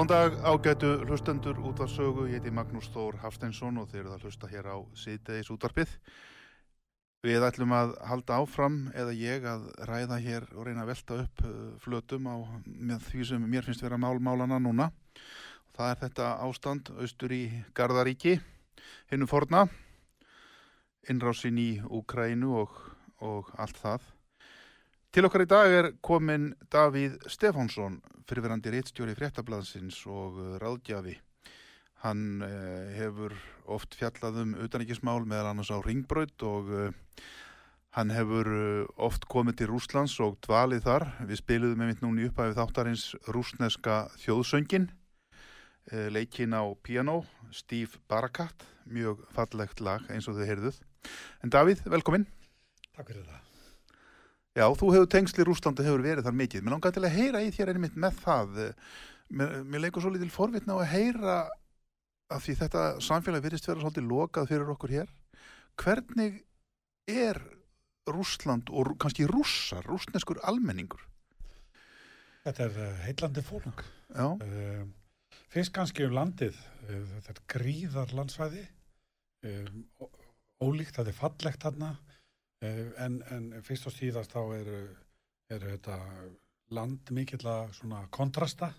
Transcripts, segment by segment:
Góðan dag ágætu hlustendur útvarsögu, ég heiti Magnús Þór Hafsteinsson og þeir eru að hlusta hér á síðdeis útvarpið. Við ætlum að halda áfram eða ég að ræða hér og reyna að velta upp uh, flötum á því sem mér finnst vera málmálana núna. Það er þetta ástand austur í Gardaríki, hinnum forna, innrásin í Úkrænu og, og allt það. Til okkar í dag er komin Davíð Stefánsson, fyrirverandi réttstjóri fréttablaðsins og uh, ráðgjafi. Hann eh, hefur oft fjallað um utanrikismál meðal annars á Ringbraut og eh, hann hefur oft komið til Rúslands og dvalið þar. Við spiliðum einmitt núni upp af þáttarins rúsneska þjóðsöngin, eh, leikinn á piano, Steve Barakat, mjög fallegt lag eins og þau heyrðuð. En Davíð, velkomin. Takk fyrir það. Já, þú hefur tengsli Rúslandi, hefur verið þar mikið. Mér langar til að heyra í þér einmitt með það. Mér, mér leikur svo litil forvitna á að heyra að því þetta samfélag virðist vera svolítið lokað fyrir okkur hér. Hvernig er Rúsland og kannski rússar, rúsneskur almenningur? Þetta er uh, heillandi fólk. Já. Uh, fyrst kannski um landið, uh, þetta er gríðar landsvæði, ólíkt, þetta er fallegt þarna, en, en fyrst og síðast þá eru er þetta land mikill að svona kontrasta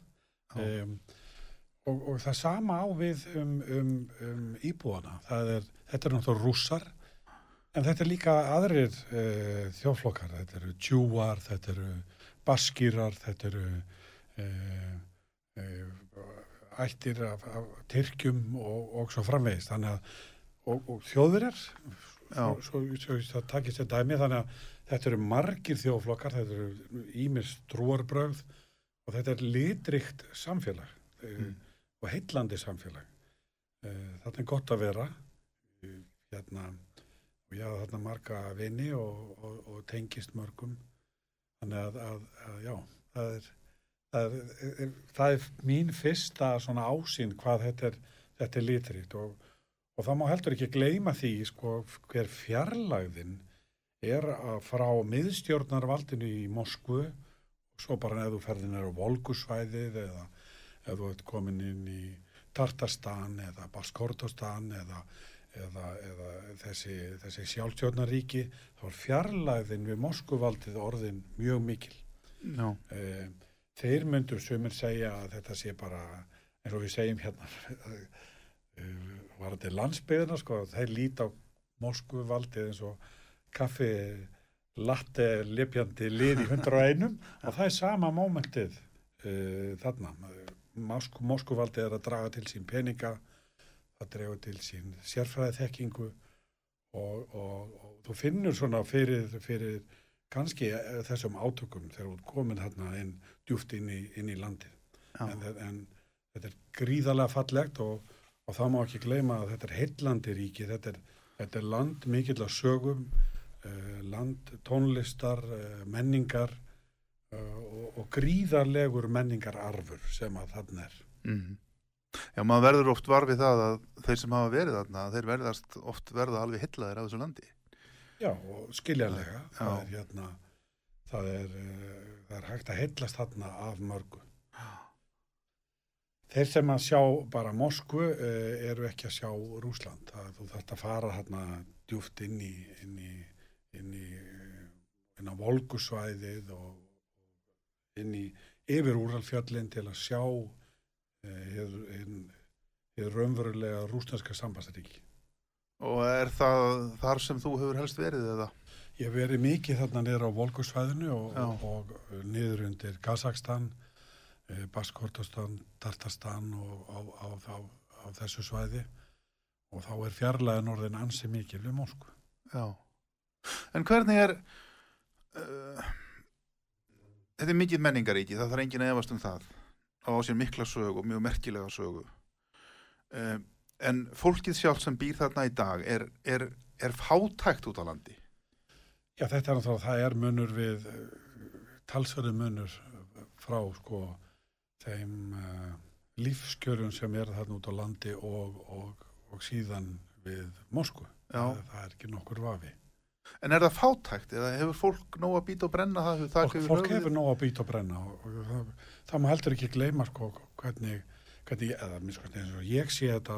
um, og, og það sama á við um, um, um íbúana. Er, þetta er náttúrulega rússar, en þetta er líka aðrir uh, þjóflokkar, þetta eru tjúar, þetta eru baskýrar, þetta eru uh, uh, ættir af, af tyrkjum og, og svo framvegist. Þannig að og, og þjóðverjar svo, svo, svo takist þetta dæmi þannig að þetta eru margir þjóflokkar þetta eru ímis trúarbröð og þetta er litrikt samfélag mm. og heillandi samfélag. Þetta er gott að vera hérna og hafa þarna marga vini og, og, og tengist mörgum. Þannig að, að, að já það er, það er það er mín fyrsta svona ásýn hvað þetta er, þetta er litrikt og og það má heldur ekki gleyma því sko hver fjarlægðin er að frá miðstjórnarvaldinu í Moskvu og svo bara ef þú ferðin er á Volgusvæðið eða ef þú ert komin inn í Tartarstan eða Baskortostan eða, eða, eða þessi, þessi sjálfstjórnaríki þá er fjarlægðin við Moskuvaldið orðin mjög mikil. Já. Eh, þeir myndur sumir segja að þetta sé bara eins og við segjum hérna uh, var þetta landsbyðina sko, þeir líti á Moskuvaldið eins og kaffi latte lipjandi lið í 101 og það er sama mómentið uh, þarna. Mosk, Moskuvaldið er að draga til sín peninga það dregur til sín sérfræði þekkingu og, og, og þú finnur svona fyrir, fyrir kannski þessum átökum þegar þú komin hérna inn djúft inn í, inn í landið. En, en þetta er gríðarlega fallegt og, og það má ekki gleyma að þetta er heillandi ríki, þetta er, þetta er land mikill að sögum uh, land tónlistar uh, menningar uh, og, og gríðarlegur menningararfur sem að þann er Mm. Já, maður verður oft varfið það að þeir sem hafa verið þarna, þeir verðast oft verða alveg hillaðir af þessu landi. Já, og skiljanlega Já. það er hérna það er, það er hægt að heillast þarna af mörgu Þeir sem að sjá bara Moskvu uh, eru ekki að sjá Rúsland. Það, þú þarft að fara hérna djúft inn í, inn í, inn í, uh, inn á Volgusvæðið og inn í yfir úralfjallin til að sjá hér, hér raunverulega rúslandska sambandsríki. Og er það þar sem þú hefur helst verið eða? Ég hef verið mikið þarna niður á Volgusvæðinu og, og, og niður undir Kazakstan, eh, Baskortastan, Tartastan og á, á, á, á þessu svæði og þá er fjarlæðin orðin ansi mikið við Moskvu. Já. En hvernig er, uh, þetta er mikið menningaríki, það þarf enginn að efast um það. Á sér mikla sögu mjög merkilega sögu. Uh, en fólkið sjálf sem býr þarna í dag er, er, er fátækt út á landi. Já, þetta er náttúrulega, það er munur við, talsverði munur frá sko þeim uh, lífskjörjum sem er þarna út á landi og, og, og síðan við Moskvu. Já. Það, það er ekki nokkur vafi. En er það fátækt eða hefur fólk nóg að býta og brenna það? það fólk, fólk hefur nóg að býta og brenna og, og það, það má heldur ekki gleyma sko hvernig, hvernig eða minnst eins og ég sé þetta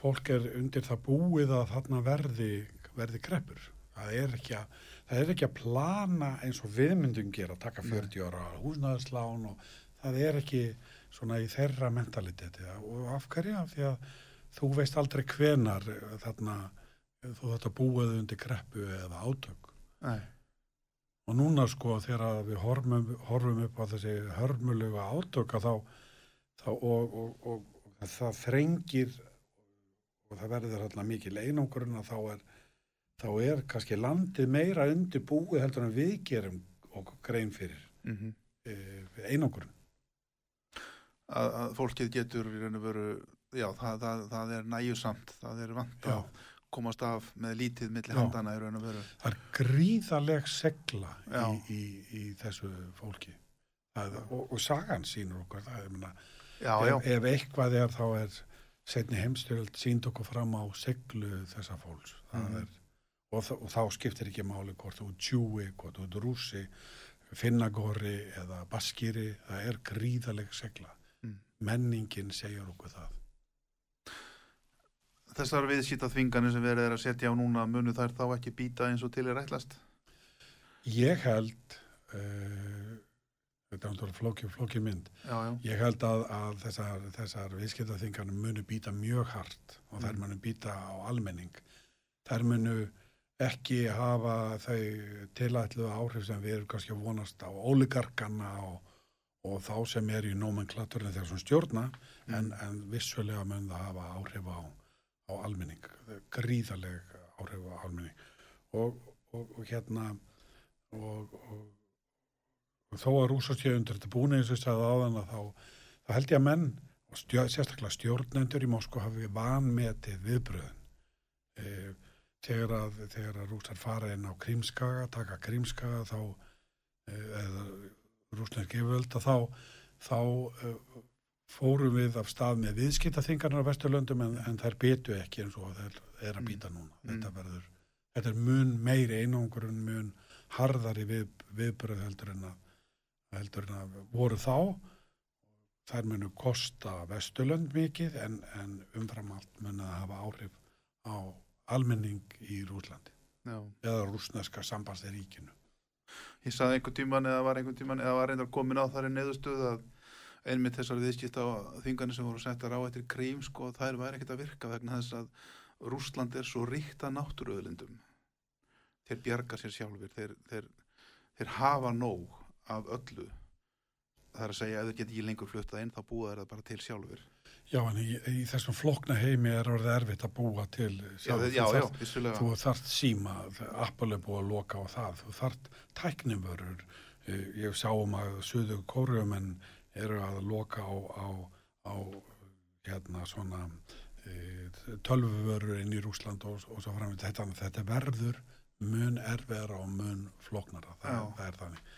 fólk er undir það búið að þarna verði, verði kreppur það er ekki að það er ekki að plana eins og viðmyndum gera taka 40 ára húsnæðarslán og það er ekki svona í þeirra mentaliteti og af hverju af því að þú veist aldrei hvenar þarna þú þetta búið undir kreppu eða átök Nei. Og núna sko þegar við horfum, horfum upp á þessi hörmulega átöka þá, þá og, og, og, og það þrengir og það verður hérna mikil einangurinn að þá er, þá er kannski landið meira undir búið heldur en við gerum okkur grein fyrir Mm -hmm. e, einangurinn. Að, að fólkið getur í raun og veru, já, það, það, það er næjusamt, það er vant Já. að komast af með lítið milli Já. handana í raun og veru. Það er gríðaleg segla í, í, í þessu fólki. Það, og, og sagan sínur okkur það, ég meina, Já, já, ef, ef eitthvað er þá er setni heimstyrjöld sínd okkur fram á seglu þessa fólks það Mhm. er, og, og þá skiptir ekki máli hvort þú tjúi, hvort þú ert rússi finnagori eða baskiri það er gríðaleg segla Mm. Menningin segir okkur það þessar viðsýta þvinganir sem verið er að setja á núna munu þær þá ekki býta eins og til er ætlast? ég held uh, þetta er náttúrulega flóki, flóki mynd Já, já, Ég held að, að þessar, þessar viðskiptaþingarnir munu býta mjög hart og þær Mm. munu býta á almenning. Þær munu ekki hafa þau tilætlu áhrif sem við erum kannski að vonast á óligarkana og, og þá sem er í nomenklaturinn svona stjórna en, en vissulega mun það hafa áhrif á, á almenning, gríðaleg áhrif á almenning. Og, og, og hérna og, og þó að rúsastjöfundur þetta búin eins og ég sagði áðan að þá, þá held ég að menn og stjó, sérstaklega stjórnendur í Moskva hafi vanmetið viðbröðin. E, þegar að, þegar að rúsar fara inn á Krímskaga, taka Krímskaga þá e, eða rúsnesk yfirvöld að þá, þá e, fórum við af stað með viðskiptaþingarnar á Vesturlöndum en, en þær betu ekki eins og þeir er að býta núna. Mm. Þetta verður, þetta er mun meiri einangurinn, mun harðari við, viðbröð heldur en að, heldur en að voru þá. Þær munu kosta Vesturlönd mikið en, en umfram allt munu að hafa áhrif á almenning í Rúslandi Já. eða rúsneska sambandsríkinu. Ég saði einhvern tíman eða var einhvern tíman eða var reyndar komin á þar í neðustöðu að einmitt þessar viðskipta þingarnir sem voru settar á eftir krím sko þær væri ekkert að virka vegna þess að Rússland er svo ríkt að náttúruöðlindum þeir bjarga sér sjálfur þeir, þeir, þeir hafa nóg af öllu. Það er að segja ef þeir geta ekki lengur fluttað inn þá búa þeir það bara til sjálfur Já, en í, í þessum flokna heimi er orðið erfitt að búa til Já, já, já, vissulega. Þú þarft síma, Apple er búið að loka á það, þú þarft tæknivörur, Eh, ég sá um að suðu kóruumenn eru að loka á, á, á hérna svona e, tölvuvörur inn í Rúsland og, og svo fram þetta, þetta verður mun erfiðara og mun floknara, það, það er þannig.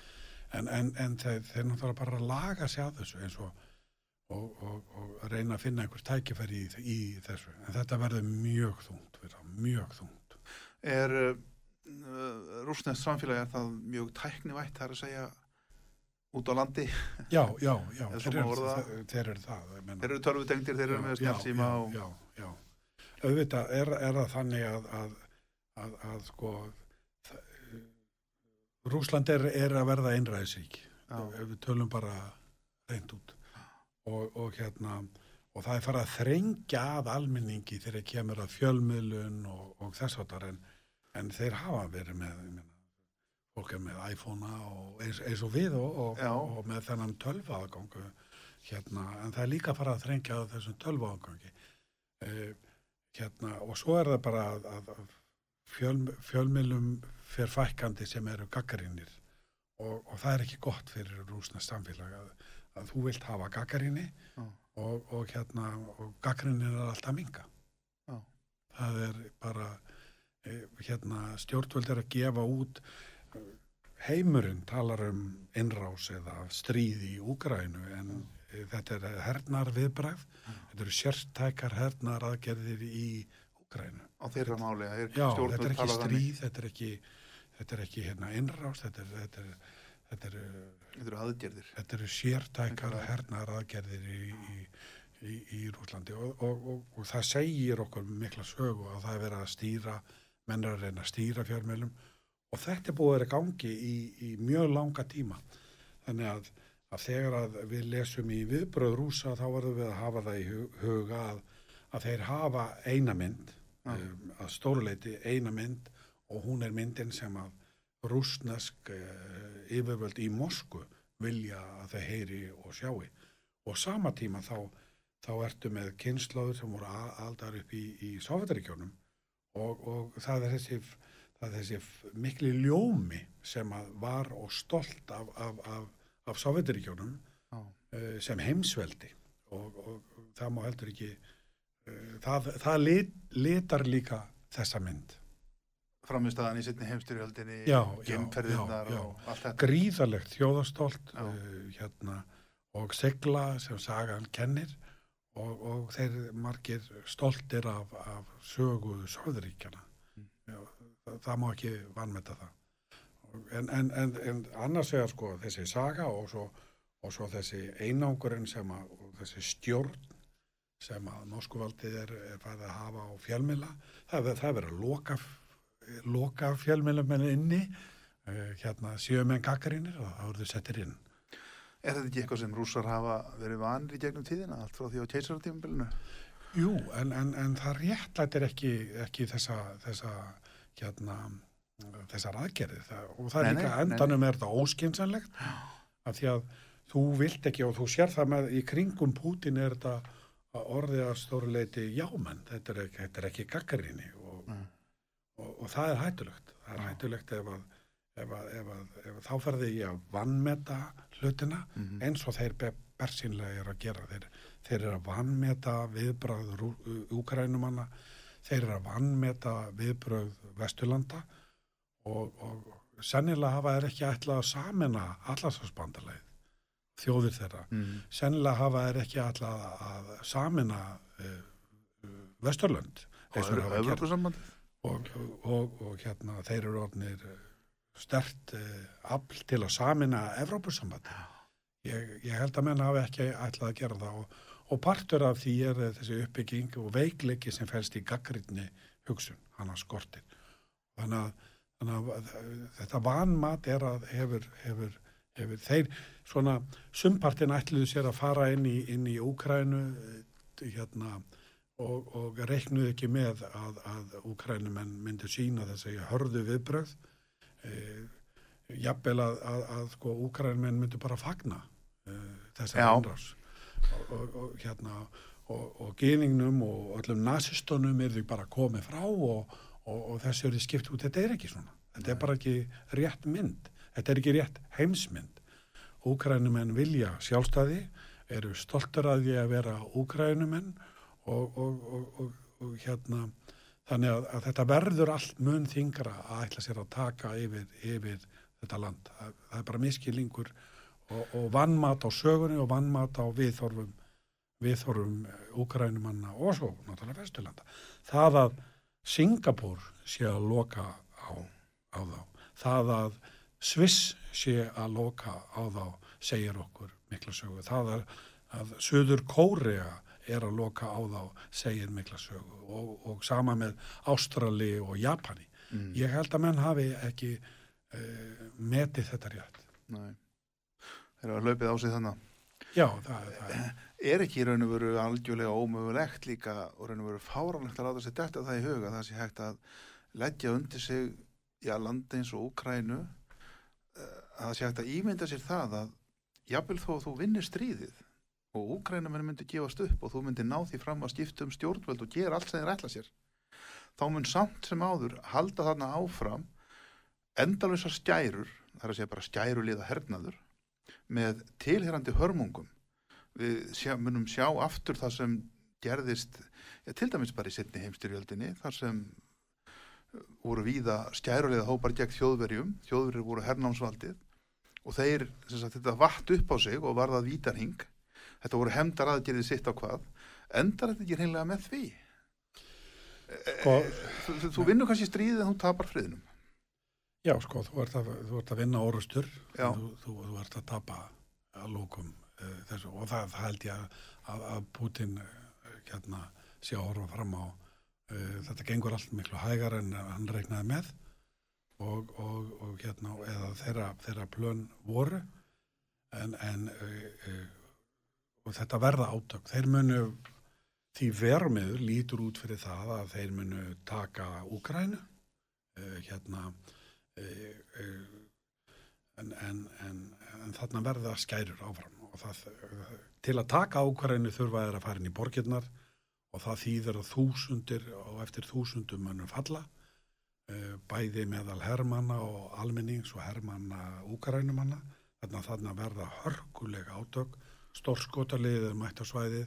En, en, en þeir, þeir náttúrulega bara laga sig að þessu eins og og, og, og reyna að finna einhver tækifæri í, í þessu. En þetta verður mjög það, mjög þungt. Er uh, rúsnest samfélagi er það mjög tæknivætt það er að segja út á landi Já, já, já, þeir eru, það. þeir eru það. þeir eru tölvutengdir, þeir eru með Já, snjálfsíma já, og já, já. Auðvitað er, er það þannig að, að, að, að sko, Rúsland er, er að verða einræðisík. Já. Ef við tölum bara reynd út. Og, og hérna, og það er farið að þrengja að almenningi þegar kemur að fjölmiðlun og, og þess áttar en, en þeir hafa verið með, fólk er með iPhone-a og eins, eins og við og, og, og með þennan tölvaðgangu hérna, en það er líka farið að þrengja að þessum tölvaðgangi eh, hérna, og svo er það bara að, að, fjöl, fjölmiðlum fer fækkandi sem eru gaggarinnir og, og það er ekki gott fyrir rúsnest samfélag að, að þú vilt hafa gaggarinni Já. og, og hérna og gaggrinnin er alltaf minga Já. það er bara eh, hérna stjórnvöld er að gefa út heimurinn talar um innrás eða stríð í Úgrænu en eh, þetta er hernar viðbræð þetta eru sérstækar hernar aðgerðir í Úgrænu á þeirra máli að Já, stjórnvöld þetta er ekki stríð, þetta er ekki, þetta er ekki hérna innrás, þetta er, þetta er, þetta er, þetta eru aðgerðir þetta eru sértækar Einhverjar- hernar aðgerðir í, í, í, Rúslandi og, og, og, og það segir okkur mikla sögu að það er verið að stýra, menn er að reyna að stýra fjármjölum og þetta er búið að vera gangi í, í mjög langa tíma. Þannig að, að þegar að við lesum í viðbröð rúsa þá verðum við að hafa það í hu- huga að, að þeir hafa eina mynd, Já. um, að stóruleiti eina mynd og hún er myndin sem að rúsnesk uh, yfirvöld í Mosku vilja að þau heyri og sjáu. Og sama tíma þá, þá ertu með kynnslóður sem voru aldar upp í, í Sovjetaríkjónum og, og það er þessi, það er þessi mikli ljómi sem var og stolt af, af, af, af Sovjetaríkjónum Já. uh, sem heimsveldi og, og það má heldur ekki, uh, það, það lit, litar líka þessa mynd. Framistæðan í sittni heimstyrjöldinni Já, já, já, já. og allt þetta gríðalegt þjóðastolt Já. uh, hérna, og segla sem sagan kennir og, og þeir margir stoltir af, af sögu Sjóðuríkjana Mm. það, það má ekki vannmeta það en, en, en, en annars vegar sko þessi saga og svo, og svo þessi einangurinn sem að þessi stjórn sem að norskuvaldið er, er farið að hafa á fjölmila það það er verið að loka loka fjölmilamenn inni uh, hérna séu menn gaggrinir og eru þau settir inn. Er þetta ekki eitthvað sem rússar hafa verið vanir í gegnum tíðina, allt frá því á keisaratímabilinu? Jú, en, en, en það réttlætir ekki, ekki þessa, þessa, hérna, þessar aðgerðið það, og það er Nei, líka nei, nei, endanum er þetta óskinsanlegt af því að þú vilt ekki og þú sér það með í kringum Pútin er þetta orðið að stóru leiti jámenn, þetta er ekki, ekki gaggrinni og, Nei. Og, og það er hættulegt það er Já. hættulegt ef að, ef að, ef að, ef þá ferði ég að vannmeta hlutina Mhm. eins og þeir be- bersýnlega er að gera þeir, þeir eru að vannmeta viðbröð úkrænumanna þeir eru að vannmeta viðbröð Vesturlanda og, og sennilega hafa þeir ekki ætlað að samena allarsvarsbandalegið þjóðir þeirra. Mm. Sennilega hafa þeir ekki alltaf að samina uh, Vesturlönd Og eins og og, og, og hérna þeir eru orðnir stert uh, afl til að samina Evrópussambandi. Ég, ég held að menn hafi ekki ætlað að gera það og, og partur af því er þessi uppbygging og veikleiki sem fælst í gaggrinni hugsun, hann að skortir. Þannig að, þannig að þetta vanmat er að hefur, hefur, hefur þeir svona sumpartin ætluðu sér að fara inn í, í Úkrænu hérna og, og reiknuðu ekki með að, að Úkrænumenn myndi sína þessi hörðu viðbröð e, jafnvel að, að, að sko, Úkrænumenn myndi bara fagna e, þessari Já. innrás og, og, og hérna og, og gyningnum og öllum nazistunum er því bara komið frá og, og, og þessi eru skipt út, þetta er ekki svona. Þetta er bara ekki rétt mynd. Þetta er ekki rétt heimsmynd. Úkrænumenn vilja sjálfstæði eru stoltur að því að vera Úkrænumenn og, og, og, hérna þannig að, að þetta verður allt mun þingra að ætla sér að taka yfir, yfir þetta land. Það, það er bara miskillingur og, og vannmat á sögunni og vannmat á viðþorfum viðþorfum Úkrænumanna og svo náttúrulega Vesturlanda. Það að Singapúr sé að loka á, á þá. Það að Sviss sé að loka á þá segir okkur mikla sögu. Það að, að Suður Kórea er að loka á þá segir mikla sögu og, og sama með Ástrali og Japani. Mm. Ég held að menn hafi ekki uh, metið þetta rétt. Nei. Þeir eru að hlaupið á sig þannig. Já, það, það er. Er ekki í raun og veru algjörlega ómögulegt líka og raun og veru fáranlegt að láta sér detta það í huga það sé hægt að leggja undir sig já, landi eins og Úkrænu eh, að það sé hægt að ímynda sér það að jafnvel þó að þú vinnir stríðið og Úkrænumenn myndi gefast upp og þú myndi ná því fram að skipta um stjórnvöld og gera allt sem þeir ætla sér. Þá mun samt sem áður halda þarna áfram endalvissar skærur það er að segja bara skæruliða hernaður með tilherandi hörmungum. Við sjá, munum sjá aftur það sem gerðist ja, til dæmis bara í setni heimstyrjöldinni þar sem uh, voru víða skærulega hópar gegn þjóðverjum þjóðverjur voru hernámsvaldið og þeir, sagt, þetta vatt upp á sig og varðað vítarhing þetta voru hemdar aðgerðið sitt á hvað? Endar þetta ekki hreinlega með því? Sko, þú, þú, þú vinnur kannski stríðið en þú tapar friðinum. Já, sko, þú ert að, þú ert að vinna orustur, þú, ert að tapa að lókum uh, þessu. Og það, það held ég að, að, að Putin uh, hérna sé að horfa fram á. Uh, þetta gengur allt miklu hægar en hann reiknaði með. Og, og, og hérna eða þeirra, þeirra plön voru. En, en uh, og þetta verða átök. Þeir munu því vermiður lítur út fyrir það að þeir munu taka Úkrænu uh, hérna uh, uh, en, en, en, en þarna verða skærur áfram og það, til að taka Úkrænu þurfa þeir að fara inn í borgirnar og það þýðir að þúsundir og eftir þúsundum munum falla bæði meðal hermanna og almennings og hermanna Úkrænumanna þarna, þarna verða hörkulega átök stórskotaliðið er mætt á svæðið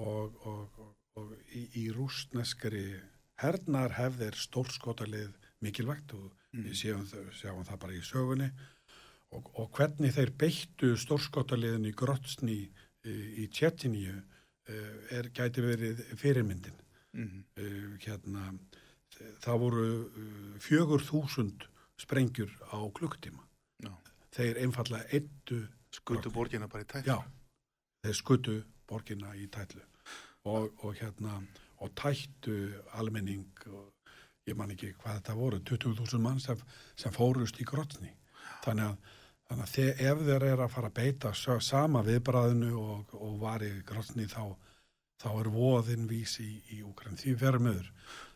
og, og, og, og í, í rústneskri hernar hefðir stórskotalið mikilvægt og Mm. við séum, sjáum það bara í sögunni. Og, og hvernig þeir beittu stórskotaliðin í Grotsni í, í Tjettiníu er gæti verið fyrirmyndin. Mm. hérna það voru uh, fjögur þúsund sprengjur á klukktíma þeir einfallega eittu skutu borgina bara í tætt Já, þeir skutu borgina í tætlu. Og, og hérna og tættu almenning ég man ekki hvað þetta voru 20.000 mann sem, sem fórust í grotni þannig að, þannig að þið, ef þeir eru að fara að beita sama viðbræðinu og, og var í grotni þá, þá er voðin vís í, í Úkræn því verður möður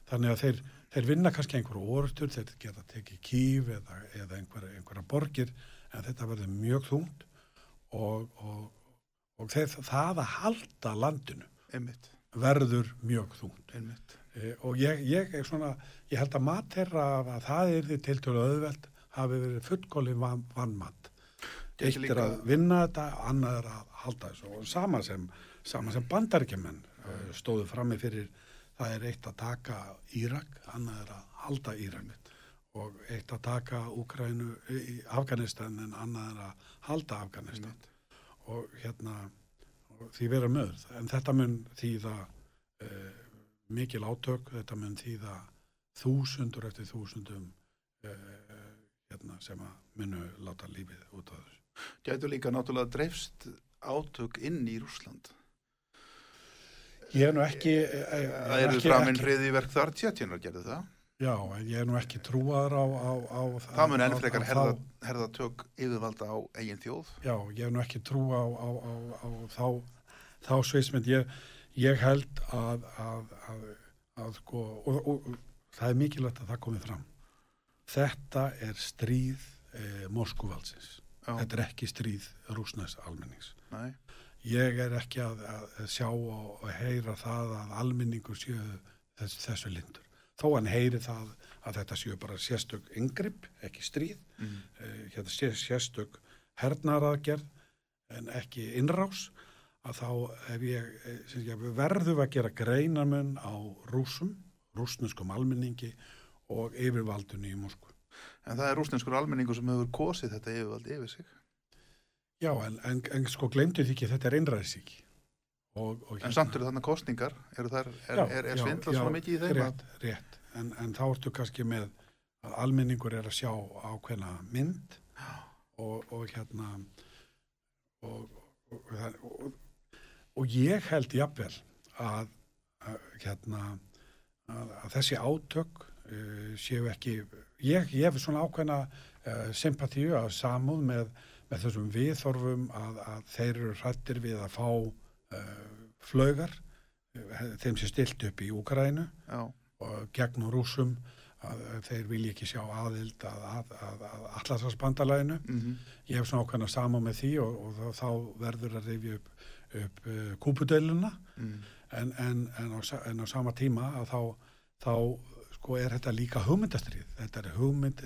þannig að þeir, þeir vinna kannski einhverju orustur þeir geta tekið kýf eða, eða einhverja, einhverja borgir en þetta verður mjög þungt og, og, og þeir, það að halda landinu einmitt, verður mjög einmitt. E, og ég, ég er svona ég held að mat þeirra að það er því til tölu auðveld hafi verið fullkóli van, vannmat Gæti eitt er að vinna þetta annað er að halda þessu. Og sama sem, sama sem bandaríkjumenn uh, stóðu frammi fyrir það er eitt að taka Írak annað er að halda Írak. Og eitt að taka Úkrænu í Afganistan en annað er að halda Afganistan og hérna og því vera möður. En þetta mun þýða uh, mikil átök, þetta mun þýða þúsundur eftir þúsundum uh, hérna, sem að munu láta lífið út af þessu. Gætu líka náttúrulega dreifst átök inn í Rúsland. Ég er nú ekki... eh, Það eru framinn ekki- hriði verk þar, tjetjinar gerðu það. Já, ég er nú ekki trúaður á, á, á Það mun enn frekar herða, þá- herða tök yfirvalda á eigin þjóð. Já, ég hef nú ekki trú á, á, á, á þá, þá sviðsmynd. Ég, ég held að, að, að, að sko, og, og, og það er mikilvægt að það komið fram. Þetta er stríð eh, Moskúvalsins. Þetta er ekki stríð rúsnæs almennings. nei. Ég er ekki að, að sjá og, og heyra það að almenningur séu þess, þessu lindur. Þó hann heyri það að þetta séu bara sérstök yngripp, ekki stríð, Mm. uh, hérna sé, sérstök hernaraðgerð en ekki innrás að þá ef ég, eh, sem ég verðum að gera greinamun á rúsum, rúsneskum almenningi og yfirvaldunni í Moskvu. En það er rúsneskur almenningu sem hefur kosið þetta yfirvald yfir sig. Já, en, en, en sko glemdu því ekki þetta er innræðsík. Og, og En samt eru þarna kostningar, eru þar, er, er, er já, svona mikið í þeim? Rétt, rétt. En, en þá ertu kannski með að almenningur er að sjá ákveðna mynd og, og hérna og, ég held jafnvel að, að hérna að, að þessi átök uh, séu ekki ég, ég hef svona ákveðna uh, sympatíu að samúð með, með þessum viðþorfum að, að þeir eru hrættir við að fá flögar uh, þeim sem stilt upp í Úkarænu Já, og gegn rúsum að þeir vilja ekki sjá aðild að, að, að, að allarsvarsbandalæðinu. mm Ég hef svona ákveðna sama með því og, og þá, þá verður að rifja upp, upp uh, kúpudeiluna mm. en, en, en, á, en á sama tíma að þá, þá sko er þetta líka hugmyndastrið. Þetta er hugmynd,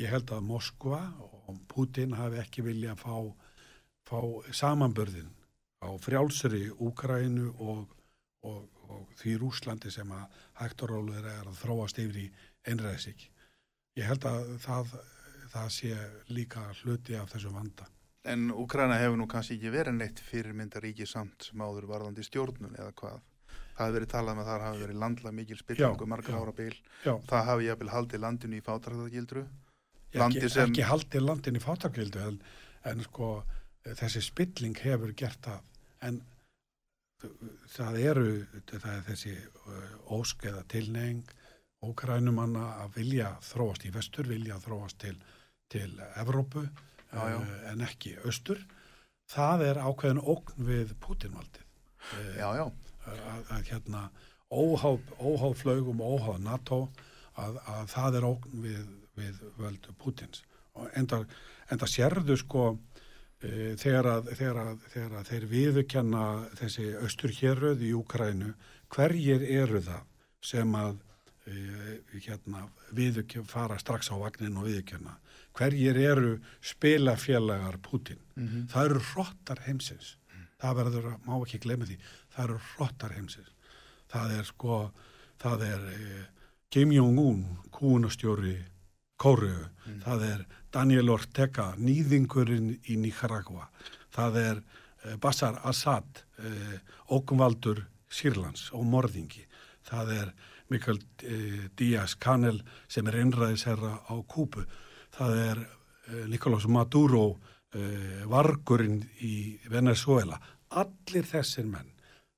ég held að Moskva og Putin hafi ekki vilja að fá, fá samanbörðin á frjálsri Úkrænu og, og, og því Rúslandi sem að hægt og róluður er að þróast yfir í einræðisík. Ég held að það, það sé líka hluti af þessu vanda. En Úkraina hefur nú kannski ekki verið neitt fyrirmyndaríki samt sem áður varðandi stjórnun eða hvað. Það hafi verið talað með að þar hafi verið landlega mikil spillingu margra ára. Já, Það hafi jafnvel haldið landinu í fátræðagildru. ekki, sem- ekki haldið landin í fátakvildu en, en sko þessi spilling hefur gert það. En það eru það er þessi uh, ósk eða tilneying ókrænumanna að vilja þróast í vestur, vilja þróast til, til Evrópu Já, já. uh, en ekki austur. Það er ákveðin ógn við Putinvaldið uh, Já, að, að hérna óháð, flögum, óháð NATO að, að það er ógn við, við völdu Putins og enda, enda sérðu sko þegar, að, þegar, að, þegar að þeir viðurkenna þessi austurhéröð í Úkrænu hverjir eru það sem að e, hérna viðurkenna fara strax á vagnin og viðurkenna? Hverjir eru spilafélagar Putin Mm það eru hrottar heimsins. Það verður má ekki glemja því það eru hrottar heimsins. Það er sko, það er eh, Kim Jong-un, kúnastjóri Kóru, það er Daniel Ortega, nýðingurinn í Nicaragua, það er eh, Bashar Assad eh, ókumvaldur Sýrlands og morðingi, það er Mikael eh, Díaz-Canel sem er einræðisherra á Kúpu, það er eh, Nicolás Maduro vargurinn í Venezuela allir þessir menn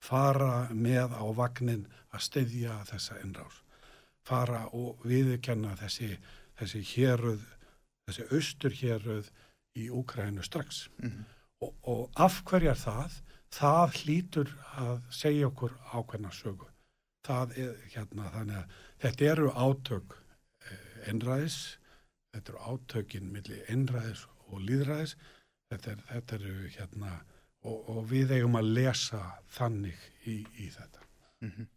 fara með á vagnin að styðja þessa innrás fara og viðurkenna þessi, þessi héröð þessi austur héröð í Úkrænu strax. Mhm. og, og af hverju er það? Það hlýtur að segja okkur ákveðna sögu. Það er hérna þannig að þetta eru átök eh, einræðis þetta eru átökin milli einræðis og líðræðis þetta, er, þetta eru hérna og, og við eigum að lesa þannig í, í þetta. Mhm.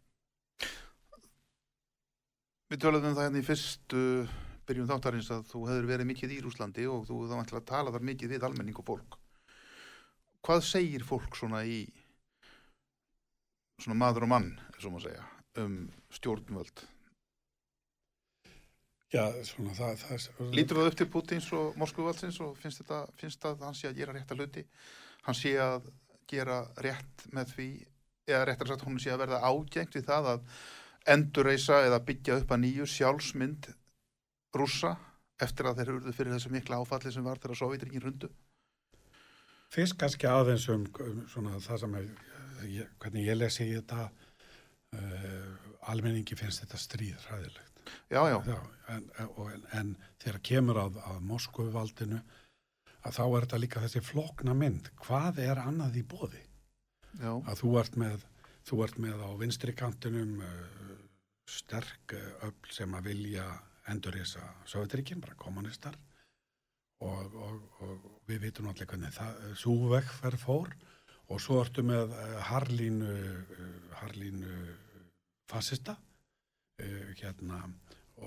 Við töluðum það hérna í fyrstu byrjun þáttarins að þú hefur verið mikið í Rúslandi og þú þá ætla að tala þar mikið við almenning og fólk. Hvað segir fólk svona í svona maður og mann, eins og maður segja, um stjórnvöld? Já, svona það, það Lítur það upp til Putins og Moskvuvaldsins og finnst þetta, finnst það að hann sé að gera rétta hluti hann sé að gera rétt með því eða réttar sagt hún sé að verða ágengt við það að endurreisa eða byggja upp að nýju sjálfsmynd rússa eftir að þeir eruðu fyrir þessu mikla áfalli sem var þegar Sovjetringin rundu? Fyrst kannski aðeins um, um svona það sem er, hvernig ég lesi í þetta uh, almenningi finnst þetta stríð ræðilegt. Já, já. já en, en, en þegar kemur að, að Moskvuvaldinu að þá er þetta líka þessi flokna mynd. Hvað er annað í bóði? Já. Að þú ert með, þú ert með á vinstri kantinum uh, sterk uh, öll sem að vilja endurrisa Sovjetrikinn, bara kommunistar og, og, og við vitum allir hvernig það súvegferð fór. Og svo ertu með uh, Harlínu uh, Harlínu fasista. Hérna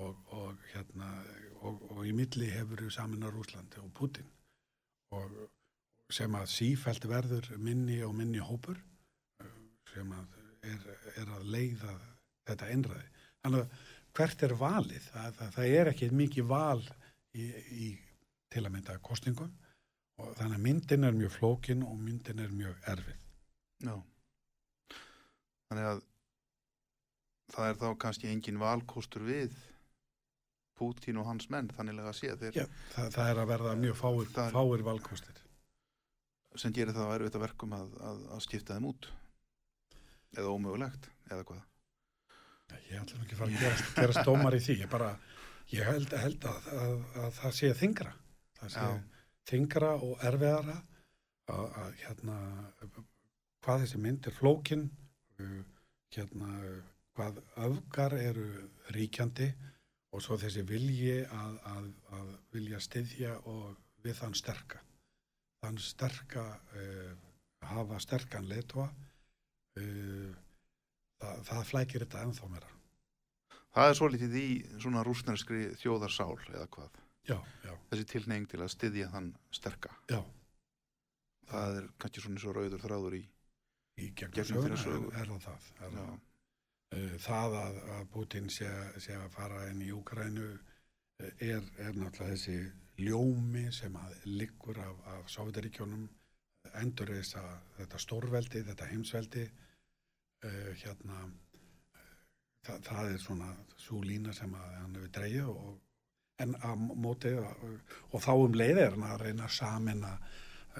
og, og hérna og í milli hefur við samin á Rúslandi og Putin og sem að sífælt verður minni og minni hópur sem að er, er að leiða þetta einræði. Þannig að hvert er valið? Það, það, það er ekki mikið val í, í til að mynda kostingum og þannig að myndin er mjög flókin og myndin er mjög erfið. Já. Þannig að það er þá kannski engin valkostur við Pútín og hans menn þannig að sé þeir. Já, það, það er að verða mjög fáir, fáir valkostir. Sem gerir það að að verkum að, að, að skipta þeim út eða ómögulegt eða hvað. Ég ætlum ekki að fara að gera, gera stómar í því, ég bara, ég held, held að, að, að það sé þingra, það sé Já. þingra og erfiðara að, að hérna, hvað þessi mynd er flókin, hérna, hvað öfgar eru ríkjandi og svo þessi vilji að vilja styðja og við þann sterka, þann sterka, uh, hafa sterkan letua, uh, það, það flækir þetta ennþá meira. Það er svo litið í svona rúsnarskri þjóðarsál eða hvað? Já, já. Þessi tilneying til að styðja þann sterka? Já. Það er kannski svona svo rauður þráður í í gegnum söguna er, er það. Er það. Það að, að Putin sé, sé að fara inn í Úkrænu uh, er, er náttúrulega þessi ljómi sem að liggur af, af Sovjetaríkjónum endur þess að þetta stórveldi, þetta heimsveldi uh, hérna það, það er svona svo lína sem að hann hefur dreyið og, en að móti og, og þá um leið er hann að reyna samin að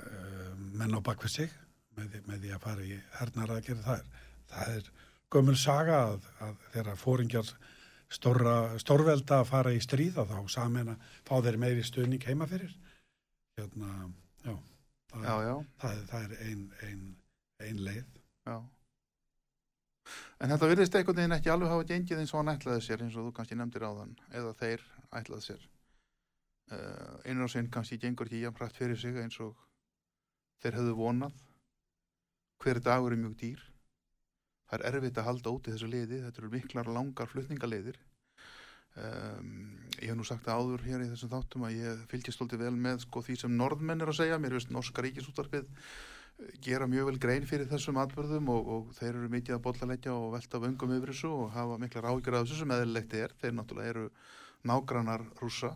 uh, menn á bakvið sig með með því að fara í hernar að gera það er, það er gömul saga að, að þeirra fóringjar stórra, stórvelda að fara í stríða þá samin að fá þeir meiri stöðning heima fyrir. Hérna, já það, já, já. það, það er ein, ein, ein leið. Já En þetta virðist einhvern veginn ekki alveg hafa gengið eins og hann ætlaði sér eins og þú kannski nefndir á þann eða þeir ætlaði sér. Uh, einar og sinn kannski gengur ekki jafnrætt fyrir sig eins og þeir höfðu vonað. Hver dagur er mjög dýr. Það er erfitt að halda út í þessu liði þetta eru miklar langar flutningaleiðir um, ég hef nú sagt áður hér í þessum þáttum að ég fylgist stolti vel með sko því sem norðmenn er að segja. Mér veist norska ríkisúttarpið gera mjög vel grein fyrir þessum atbyrðum og, og þeir eru mikið að bollalegja og velta vöngum yfir þessu og hafa mikla ráðgjör af þessu sem eðlilegt er. Þeir náttúrulega eru nágrannar rúsa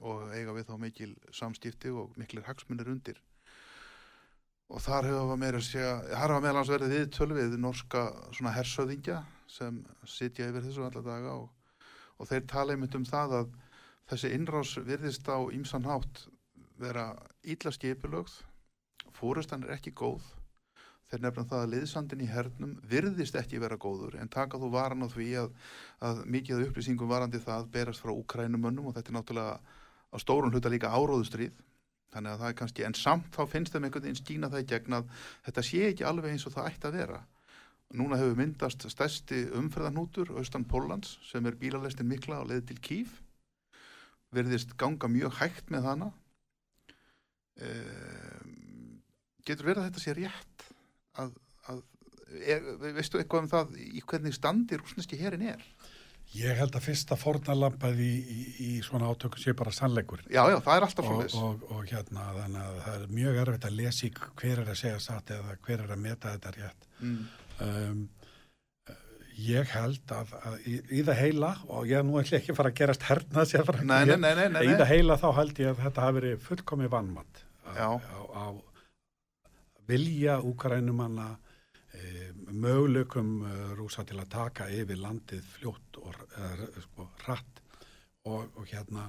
og eiga við þá mikil samskipti og miklir hagsmunir undir. Og þar hefur meira segja, þar hafa meðlans verið við tölvið norska svona hersöðingja sem sitja yfir þessu alla daga og, og þeir tala einmitt um það að þessi innrás virðist á ímsan hátt vera ítla skipilögð fórustan er ekki góð. Þeir nefna það að liðsandin í hernum virðist ekki vera góður en taka þú varan á því að, að mikið upplýsingum varandi það berast frá ukrænumönnum og þetta er náttúrulega á stórun hluta líka áróðustrýð þannig að það er kannski, en samt þá finnst þeim einhvern veginn skína það í gegn að þetta sé ekki alveg eins og það ætti að vera. Núna hefur myndast stærsti umferðarnútur austan Pólans sem er bílalestin mikla á leið til Kív. Verðist ganga mjög hægt með hana. Ehm getur verið að þetta sé rétt að, að er, veistu eitthvað um það í hvernig standi rúsneski herin er? Ég held að fyrsta fornalampaði í, í, í svona átöku sé bara sannleikur. Já, já, það er alltaf svona þess. Og, og, og hérna, þannig að það er mjög erfitt að lesi hver er að segja satt eða hver er að meta þetta rétt. Mm. Um, ég held að, að í, í það heila, og ég nú ætlum ekki að fara að gerast hernað sér frá, nei, nei, nei, í það heila þá held ég að þetta hafi verið fullkomið vannmatt á, á, á vilja úkrænumanna e, möguleikum e, rúsa til að taka yfir landið fljótt og e, sko, rætt og, og hérna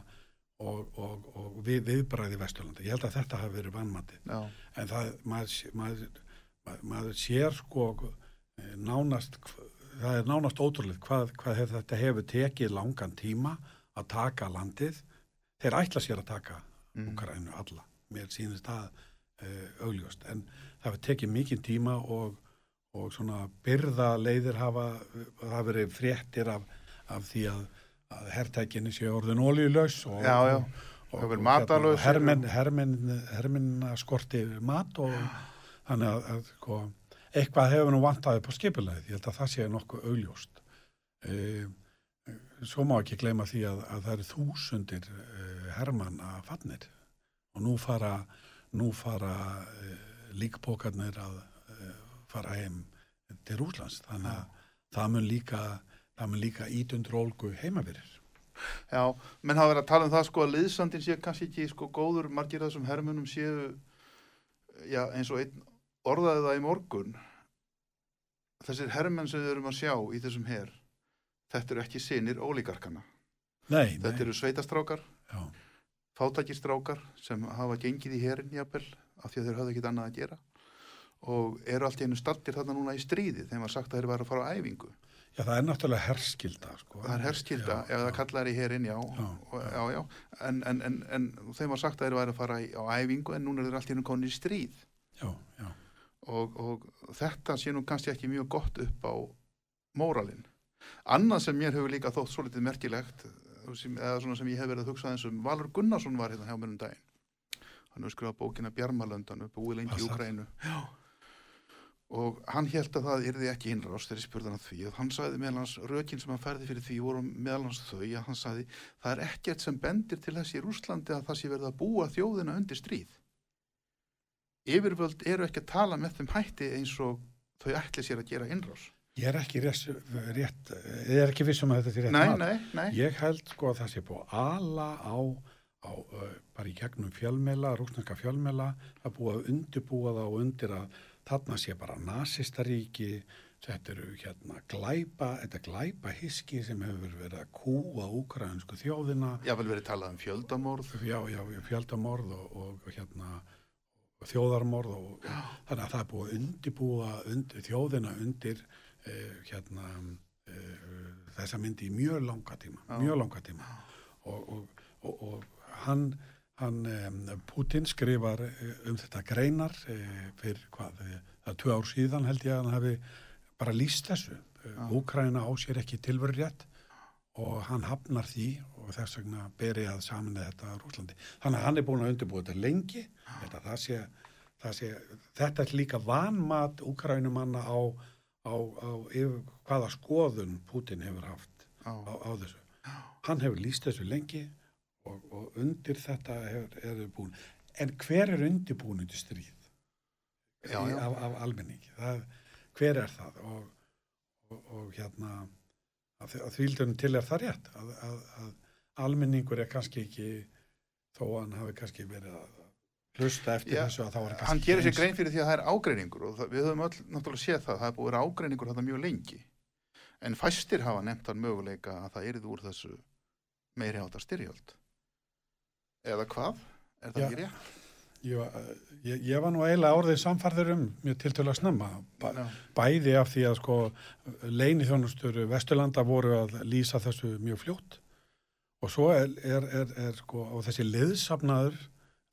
og, og, og við, viðbræði Vesturlandi. Ég held að þetta hafi verið vannmati. En það, maður, maður, maður, sér sko nánast, það er nánast ótrúlega hvað, hvað hef, þetta hefur tekið langan tíma að taka landið. Þeir ætla sér að taka mm. Ukraínu alla. Mér sýnist það augljóst. En það hefur tekið mikið tíma og, og svona byrða leiðir hafa, hafa verið fréttir af, af því að að herrtækinni sé orðin ólíulegs og, já, já. og, og, og hermin, hermin, hermin skorti mat og þannig að, að sko, eitthvað hefur nú vantaði på skipulegð, ég held að það sé nokkuð augljóst. E, svo má ekki gleyma því að, að það eru þúsundir e, herman að fannir og nú fara nú fara líkbókarnir að e, fara heim til Rúslands þannig að það mun líka það mun líka ítundur olgu heimaverir. Já, menn hafa verið að tala um það sko að liðsandin sé kannski ekki sko góður, margir þessum hermunum séu, já eins og einn orðaði það í morgun, þessir hermenn sem við erum að sjá í þessum her, þetta eru ekki sinir ólíkarkana. Nei, þetta nei. eru sveitastrákar, já. fátakistrákar sem hafa gengið í herin jafnvel af því að þeir hafði ekkit annað að gera og eru allt í einu startir þarna núna í stríði þegar maður sagt að þeir var að fara á æfingu. Já, það er náttúrulega herskilda. Sko. Það er herskilda, já, ef það kallar í hérinn, já, já, já, já. En, en, en, en þeim var sagt að þeir væri að fara á æfingu en núna er þeir allt í nú konið í stríð. Já, já. Og, og þetta sé nú kannski ekki mjög gott upp á móralinn. Annað sem mér hefur líka þótt svo litið merkilegt, eða svona sem ég hef verið að hugsa eins um, Valur Gunnarsson var hérna hjá mér um daginn. Hann hefur skrifað bókina Bjarmalöndan upp búið lengi í Ukrænu. Og hann held að það yrði ekki innrást þegar ég spurði hann því. Og hann sagði meðal hans, rökin sem hann færði fyrir því voru meðal hans þau að hann sagði það er ekkert sem bendir til þessi í Rúslandi að það sé verið að búa þjóðina undir stríð. Yfirvöld eru ekki að tala með þeim hætti eins og þau ætli sér að gera innrás. Ég er ekki rétt, rétt ég er ekki vissum að þetta sé rétt nei, nei, nei. ég held sko að það sé búið ala á, á bara í gegnum fjölmela, rúsnarka fjölmela að búa að undirbúa það og undir að þarna sé bara nazistaríki þetta eru hérna glæpa þetta glæpa hiski sem hefur verið að kúa úkraðinsku þjóðina Já, vel verið talað um fjöldamorð Já, já, fjöldamorð og, og hérna þjóðarmorð og já. þannig að það er búið að undibúa undir, þjóðina undir eh, hérna eh, þessa myndi í mjög langa tíma já. mjög langa tíma og, og, og hann Hann, Putin skrifar eh, um þetta greinar eh, fyrir hvað, eh, það er tvö ár síðan held ég að hann hefði bara líst þessu. Úkræna á sér ekki tilveru rétt og hann hafnar því og þess vegna berið að saminna þetta Rúslandi. Þannig að hann er búin að undirbúa þetta lengi. Þetta, það sé, það sé, þetta er líka vanmat úkrænumanna á, á, á yfir, hvaða skoðun Putin hefur haft á, á þessu. Hann hefur líst þessu lengi og, og undir þetta er, er búin en hver er undirbúin undir stríð já, já. Af, af almenningi. Það, hver er það? Og, og, og hérna að, að þvíldunum til er það rétt? Að, að, að almenningur er kannski ekki þó að hann hafi kannski verið að hlusta eftir Já, þessu að það var kannski hann gerir sér grein fyrir því að það er ágreiningur og það, við höfum öll náttúrulega séð það það er búið ágreiningur þetta mjög lengi. En fæstir hafa nefnt þann möguleika að það erið úr þessu meiri átt að styrjöld eða hvað? Er það ekki rétt? Ég, ég, ég var nú eiginlega orðið samfarður um mjög tiltölu að snemma Bæ, bæði af því að sko leini þjónustur Vesturlanda voru að lýsa þessu mjög fljótt og svo er, er, er, er sko og þessi liðsafnaður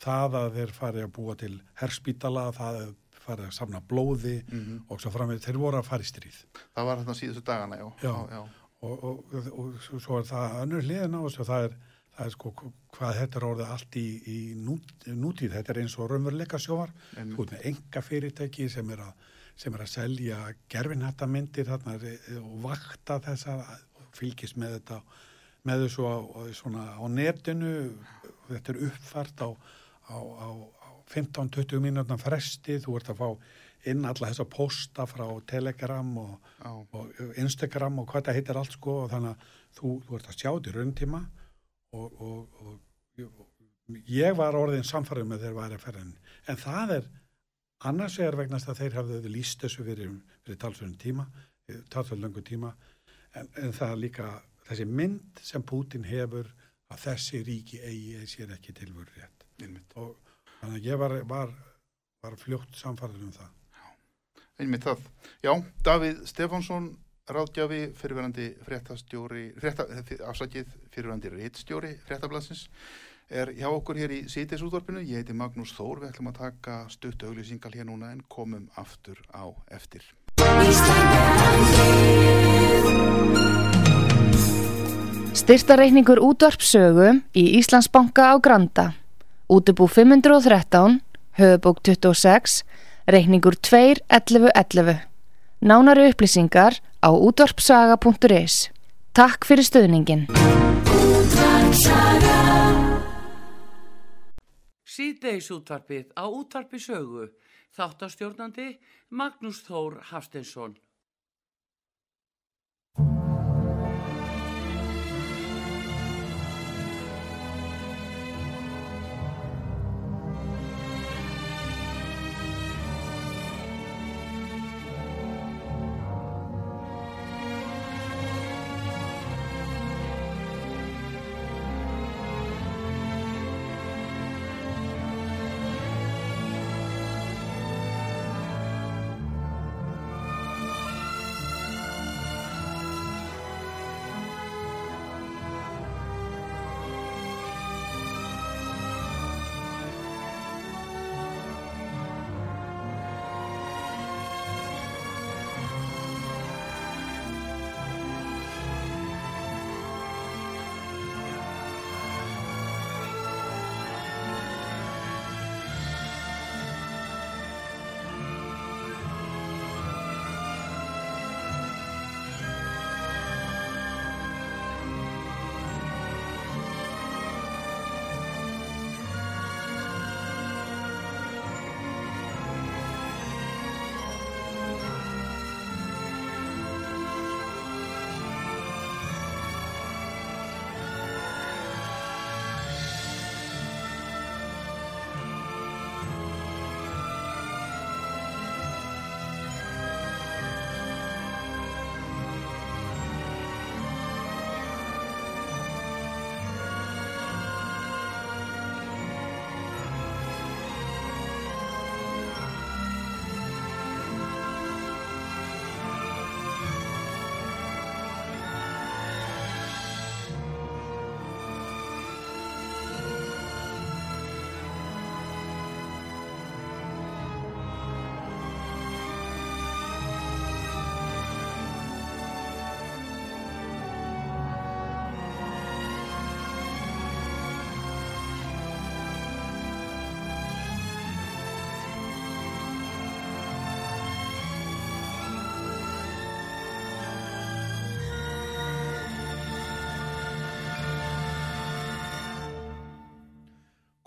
það að þeir fari að búa til herspítala, það að fari að safna blóði Mm og svo framveg þeir voru að fara í stríð Það var þetta síðustu dagana, já. Já. já. og, og, og, og svo er það önnur hliðin á þessu það er, er sko hvað þetta er orðið allt í, í nút, nútíð, þetta er eins og raunveruleika sjóar ert með enga fyrirtæki sem er að, sem er að selja gerfinhættamyndir þarna er- og vakta þessa og fylgist með þetta með þessu á, svona, á netinu. Þetta er uppfært á, á, á, á 15-20 mínútna fresti. Þú ert að fá inn alla þessa posta frá Telegram og, og Instagram og hvað það heitir allt sko. Og þannig að þú, þú ert að sjá þetta í rauntíma og, og, og, ég var orðin samfarið með þeir væri að ferðin en það er annars er vegna að þeir hafðu líst þessu fyrir, fyrir talsverðin tíma, talsverðin langu tíma, en, en það er líka þessi mynd sem Putin hefur að þessi ríki eigi sér ekki tilvöru rétt. Einmitt. Og þannig að ég var, var, var fljótt samfarður um það. Einmitt það. Já, Davíð Stefánsson, ráðgjafi, fyrirverandi fréttastjóri, frétta, afsakið fyrirverandi reittstjóri fréttablasins, er hjá okkur hér í sítisútvarpinu. Ég heiti Magnús Þór, við ætlum að taka stutt auglýsingal hér núna en komum aftur á eftir. Styrtareikningur útvarpsögu í Íslandsbanka á Granda. Útubú 513, höfubók 26, reikningur 2.11.11. Nánari upplýsingar á útvarpsaga.is. Takk fyrir stöðningin. Síðdeis útvarpið á útvarpi sögu. Þáttastjórnandi Magnús Þór Hafsteinsson.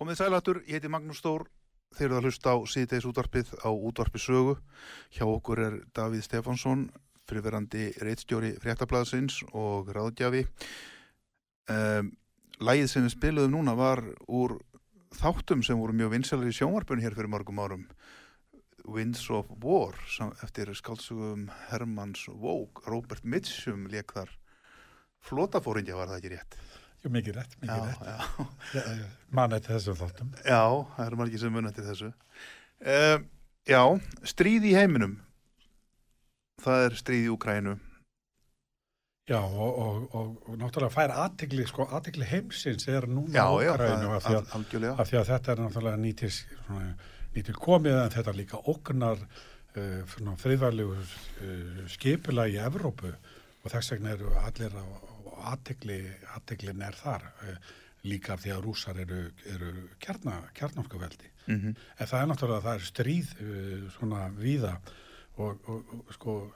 Komið sælatur, ég heiti Magnús Stór, þeir eru að hlusta á síðdeis útvarpið á útvarpið sögu. Hjá okkur er Davíð Stefánsson, fyrirverandi reittstjóri fréttablaðsins og ráðgjafi. Um, lægið sem við spiluðum núna var úr þáttum sem voru mjög vinsalir í sjónvarpunni hér fyrir margum árum. Winds of War, eftir skálsugum Hermanns Vók, Robert Mitchum leik þar. Flótafóringja var það ekki rétt. Jú, mikið rétt, mikið já, rétt. Já. Mann eftir þessum þáttum. Já, það eru margir sem mun eftir þessu. Uh, já, stríð í heiminum. Það er stríð í Ukrænu. Já, og, og, og, og náttúrulega fær aðtegli, sko, aðtegli heimsins er núna já, Ukrænu af af því að þetta er náttúrulega nýtir, svona, nýtir komið en þetta líka oknar uh, friðvarlegu uh, skipula í Evrópu og þess vegna eru allir á aðteglin er þar líka af því að rúsar eru, eru kjarna, kjarnorkuveldi Mm -hmm. en það er náttúrulega það er stríð svona víða og, og, og sko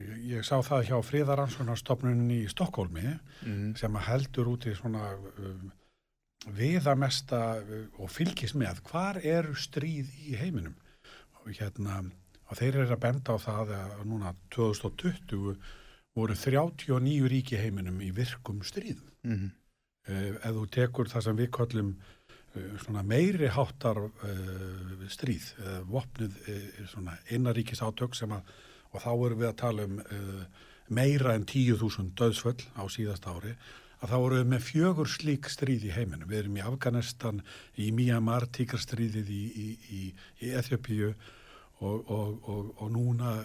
ég sá það hjá fríðaransvonarstofnunni í Stokkólmi Mm -hmm. sem heldur út í svona um, viðamesta og fylgis með hvar eru stríð í heiminum og hérna og þeir eru að benda á það að núna 2020 voru 39 ríki heiminum í virkum stríðum. Mm -hmm. ef þú tekur það sem við kollum svona meiri háttar uh, stríð, vopnið innaríkis átök sem að, og þá erum við að tala um meira en 10.000 döðsföll á síðast ári, að þá erum við með fjögur slík stríð í heiminum. Við erum í Afganistan, í Myanmar, tíkarstríðið í, í, í, í Eþjópíu og, og, og, og núna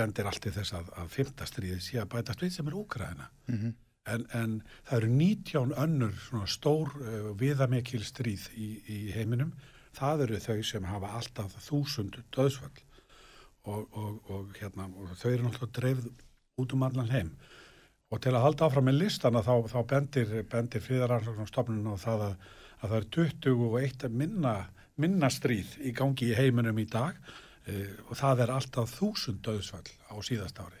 bendir allt í þess að, að fymta stríðið sé að bæta stríð sem er Úkraina. Mm -hmm. en, en það eru 19 önnur stór uh, viðamekil stríð í heiminum. Það eru þau sem hafa alltaf þúsund döðsföll og hérna, þau eru náttúrulega dreifð út um allan heim og til að halda áfram með listana þá, þá bendir, bendir fríðaransóknarstofnun og það að, að það er 21 minna, minna stríð í gangi í heiminum í dag uh, og það er alltaf þúsund döðsvall á síðast ári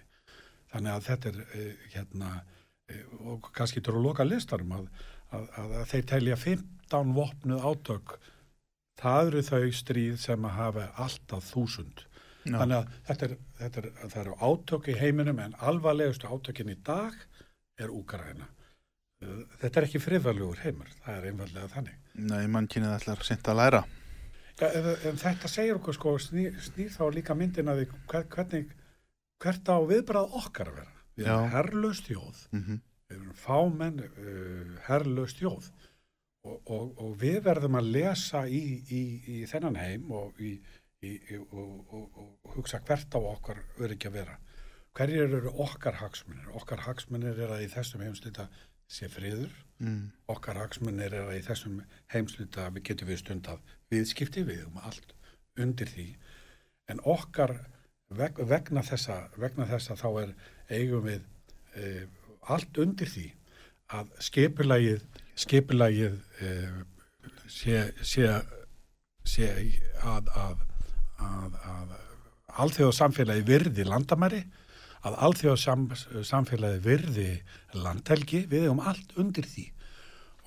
þannig að þetta er uh, hérna uh, og kannski til að loka listarum að, að, að þeir telja 15 vopnuð átök það eru þau stríð sem að hafa alltaf þúsund Já. Þannig að þetta er, þetta er, það eru átök í heiminum en alvarlegustu átökin í dag er Úkaræna. Þetta er ekki friðvalugur heimur, það er einfallega þannig. Nei, mann kynið ætlar sent að læra. En, en þetta segir okkur sko, snýr, snýr þá líka myndin að því hvernig, hvert á viðbrað okkar að vera. Við erum herrlaust þjóð, mm -hmm. við erum fámenn uh, herrlaust þjóð og, og, og við verðum að lesa í, í, í þennan heim og í og, og, og hugsa hvert á okkar öryggi að vera. Hverjir eru okkar hagsmunir? Okkar hagsmunir er að í þessum heimsluta sé friður, mm. okkar hagsmunir er að í þessum heimsluta við getum við stund að viðskipti við um allt undir því, en okkar veg, vegna, þessa, vegna þessa þá er eigum við e, allt undir því að skipulagið skipulagið e, sé, sé, sé að, að að, að alþjóðsamfélagi virði landamæri, að alþjóðsamfélagi virði landhelgi, við hefum allt undir því.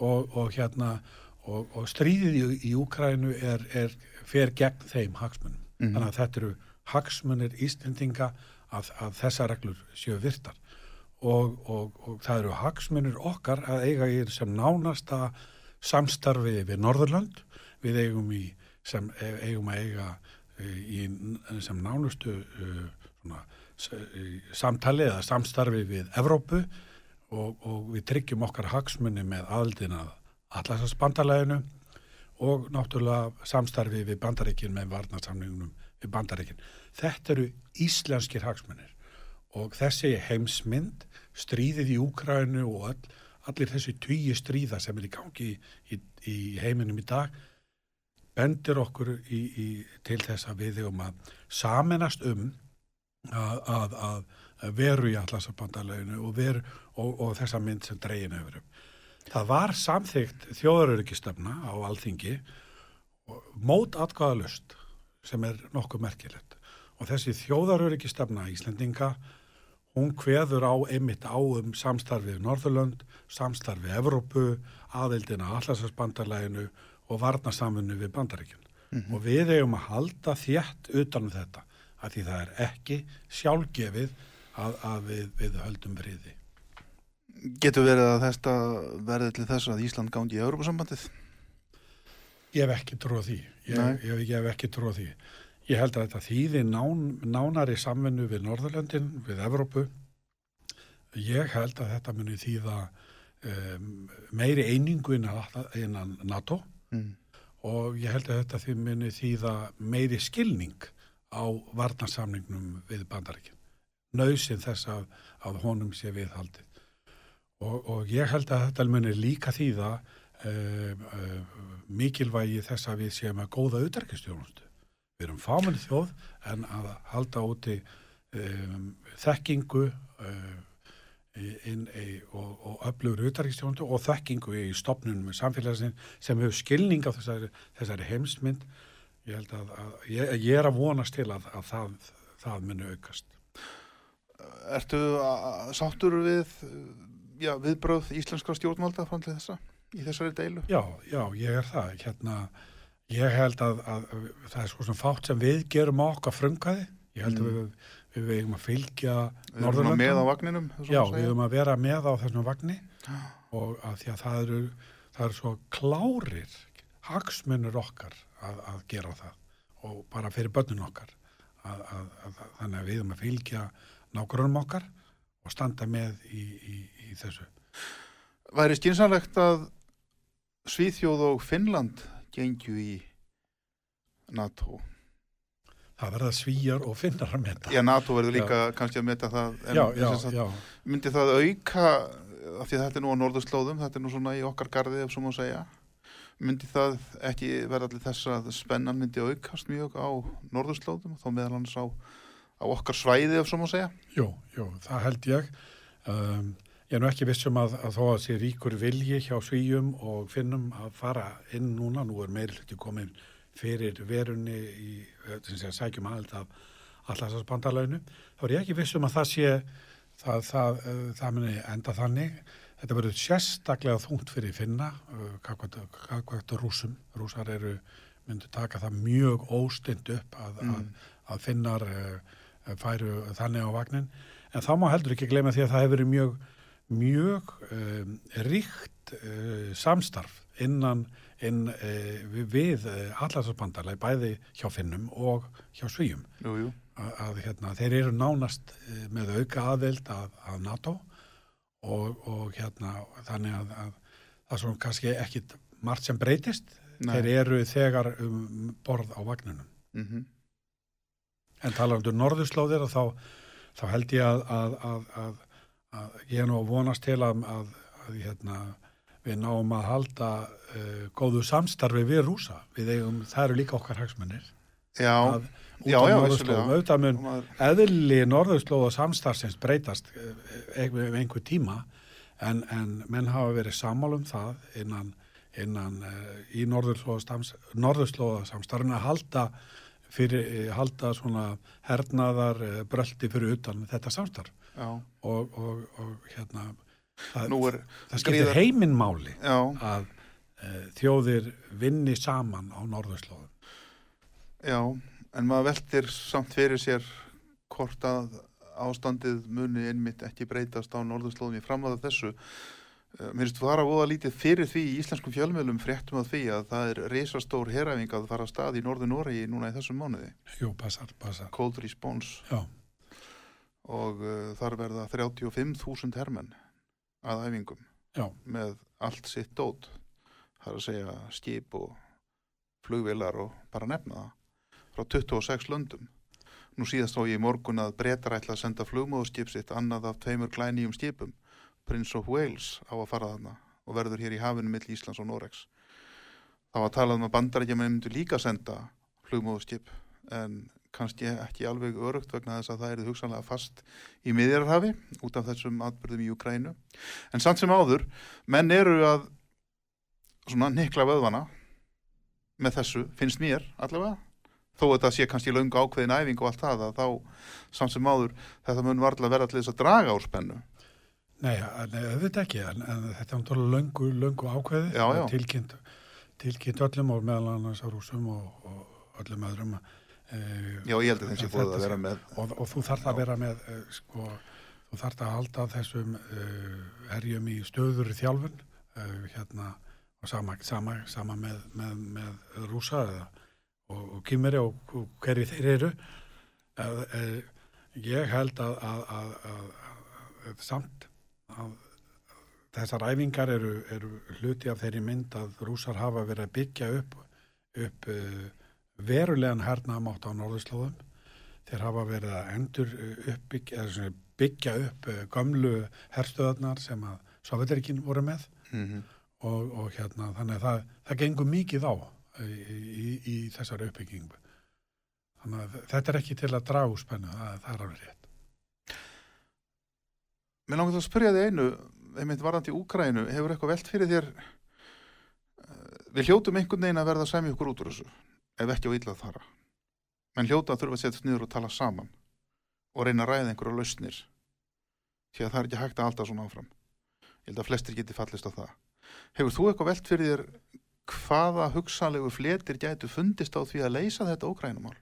Og, og hérna og, og stríðið í, í Úkrænu er, er fer gegn þeim hagsmunum. Mm -hmm. Þannig að þetta eru hagsmunir Íslendinga að, að þessa reglur séu virtar og, og það eru hagsmunir okkar að eiga í sem nánasta samstarfið við Norðurland, við eigum í sem e, eigum að eiga í sem nánustu uh, svona, samtali eða samstarfi við Evrópu og, og við tryggjum okkar hagsmunni með aðildina allarsasbandalæginu og náttúrulega samstarfi við bandaríkin með varnarsamningunum við bandaríkin. Þetta eru íslenskir hagsmunir og þessi heimsmynd, stríðið í Úkrænu og all, allir þessi tugi stríða sem er í gangi í, í, heiminum í dag bendir okkur í, í, til þess að við hefum að saminast um að, að, að veru í allarsabandalöginu og, og, og þessa mynd sem dreyin öfurum. Það var samþygt þjóðaröryggistöfna á alþingi mót atgáðalust sem er nokkuð merkilegt og þessi þjóðaröryggistöfna í Íslendinga hún hveður á einmitt á um samstarfið Norðurlönd, samstarfið Evrópu, aðeildina allarsabandalöginu og varnasamfunnu við bandaríkjum mm -hmm. og við eigum að halda þjætt utanum þetta að því það er ekki sjálfgefið að, að við, við höldum friði. Getur verið að þetta verði til þess að Ísland gándi í Európa-sambandið? Ég hef ekki tróð því. Ég, ég, ég hef ekki tróð því. Ég held að þetta þýði nán, nánari samfunnu við Norðurlöndin, við Evrópu. Ég held að þetta muni þýða um, meiri einingu innan NATO mm. og ég held að þetta muni þýða meiri skilning á varnarsamningnum við bandaríkjum. Nauðsinn þess að, að honum sé viðhaldið. Og, og ég held að þetta muni líka þýða uh, uh, mikilvægi þess að við séum að góða auðverkistjónustu. Við erum fámenni þjóð en að halda úti um, þekkingu uh, inn í og, og öflugur utaríkstjóndu og þekkingu í stopnunum með samfélagsinn sem hefur skilning á þessari, þessari heimsmynd ég held að, að ég, ég er að vonast til að, að það, það muni aukast Ertu sáttur við já, viðbröð íslenska stjórnvalda fram til þessa í þessari deilu? Já, já, ég er það hérna, ég held að, að það er sko svona fátt sem við gerum okkar frungaði ég held mm. að við við vegum að fylgja Norðurlöndum. Við erum með á vagninum? Já, við erum að vera með á þessum vagnni og að því að það eru, það eru svo klárir hagsmunur okkar að, að gera það og bara fyrir börnun okkar að, þannig að við erum að fylgja nágrunum okkar og standa með í, í, í þessu. Væri skynsanlegt að Svíþjóð og Finnland gengju í NATO? Það verða svíjar og finnar að meta. Já, NATO verður líka já. kannski að meta það. Já, já, að. Myndi það auka, af því að þetta er nú á norðurslóðum, þetta er nú svona í okkar gardi, ef svo má segja, myndi það ekki verða allir þess að spennan myndi aukast mjög á norðurslóðum, þá meðal hans á, á okkar svæði, ef svo má segja? Jú, jú, það held ég. Um, ég er nú ekki vissum að, að þó að sé ríkur vilji hjá svíjum og finnum að fara inn núna, nú er meiri hluti komin fyrir verunni í, sem sé, sækjum aðeins af allarsas bandalaunu, þá er ég ekki vissum að það sé það, það, það, það muni enda þannig Þetta verður sérstaklega þungt fyrir finna, kakvægt rúsum. Rúsar eru, myndu taka það mjög óstind upp að, mm. að, að finnar færu þannig á vagnin. En þá má heldur ekki gleyma því að það hefur verið mjög, mjög um, ríkt uh, samstarf innan inn, uh, við allarsbandarlega, bæði hjá finnum og hjá svíjum. Jú, jú. Að, að hérna, þeir eru nánast með auka aðvild að, að NATO og og, og hérna þannig að, að það er svona kannski ekkit margt sem breytist Nei. þeir eru þegar um borð á vagnunum mm -hmm. En talandu um norðurslóðir þá, þá held ég að, að, að ég er nú að vonast til að hérna, við náum að halda uh, góðu samstarfi við rúsa við eigum, það eru líka okkar hagsmunir. Já. Já, já, auðvitað mun eðli norðurslóð og samstarfsins breytast eh, um einhver tíma. En, en menn hafa verið sammálum það innan, innan uh, í norðurslóða samstarfin að halda fyrir, eh, halda svona hernaðar uh, bröldi fyrir utan þetta samstarf. Og, og, og hérna það, það skiptir heiminmáli að uh, þjóðir vinni saman á norðurslóðum. Já en maður veldir samt fyrir sér hvort að ástandið muni einmitt ekki breytast á norðurslóðum í framvæða þessu. eh, mér finnst þú að voða lítið fyrir því í íslenskum fjölmjölum fréttum að því að það er reysastór heræfing að fara að stað í norður Noregi núna í þessum mánuði Jú, passar, passar Cold Response Já. og uh, þar verða 35.000 hermenn að æfingum Já. með allt sitt dót það er að segja skip og flugvilar og bara nefna það frá 26 löndum. Nú síðast á ég í morgun að breytar ætla að senda flugmóðskip sitt annað af tveimur glænýjum skipum. Prince of Wales á að fara þarna og verður hér í hafinu mill Íslands og Noregs. Það var talað um að bandarækjum myndu líka senda flugmóðskip en kannski ekki alveg örugt vegna þess að það eru hugsanlega fast í miðjarhafi út af þessum atbyrðum í Ukrænu. En samt sem áður, menn eru að svona nikla vöðvana með þessu, finnst mér allavega þó að það sé kannski laungu ákveðin æfing og allt það að þá samt sem áður þetta mun varlega verða til þess að draga úr spennu Nei, þetta ekki en, en þetta er umtalið laungu, laungu ákveði já, já. tilkynnt tilkynnt öllum og meðal annars á rúsum og, og öllum öðrum e, Já, ég held að þessi búið að vera með og, og þú þarf að vera með e, sko, þú þarf að halda þessum e, herjum í stöður í þjálfun hérna og sama, sama, sama með, með, með rúsa eða og, og kymeri og, hverju þeir eru. Að, að, ég held að, að samt að þessar æfingar eru, eru hluti af þeirri mynd að rúsar hafa verið að byggja upp, upp uh, verulegan hernaðamátt á norðurslóðum þeir hafa verið að endur uppbyggja, byggja upp uh, gamlu herstöðarnar sem að Sovjetrikin voru með mm -hmm. og, og hérna þannig að það, það gengur mikið á í, í, í þessari uppbyggingu. Þannig að þetta er ekki til að dragu spennu, það, það er alveg rétt. Mér langar að spyrja þig einu, einmitt varðandi Úkrænu, hefur eitthvað velt fyrir þér, eh, við hljótum einhvern veginn að verða semja okkur út úr þessu, ef ekki á illað þara. Menn hljóta að þurfa að setja nýður og tala saman og reyna að ræða einhverja lausnir, því að það er ekki hægt að alltaf svona áfram. Ég held að flestir geti fallist á það. Hefur þú eitthvað velt fyrir þér hvaða hugsanlegu fletir gætu fundist á því að leysa þetta ókrænumál?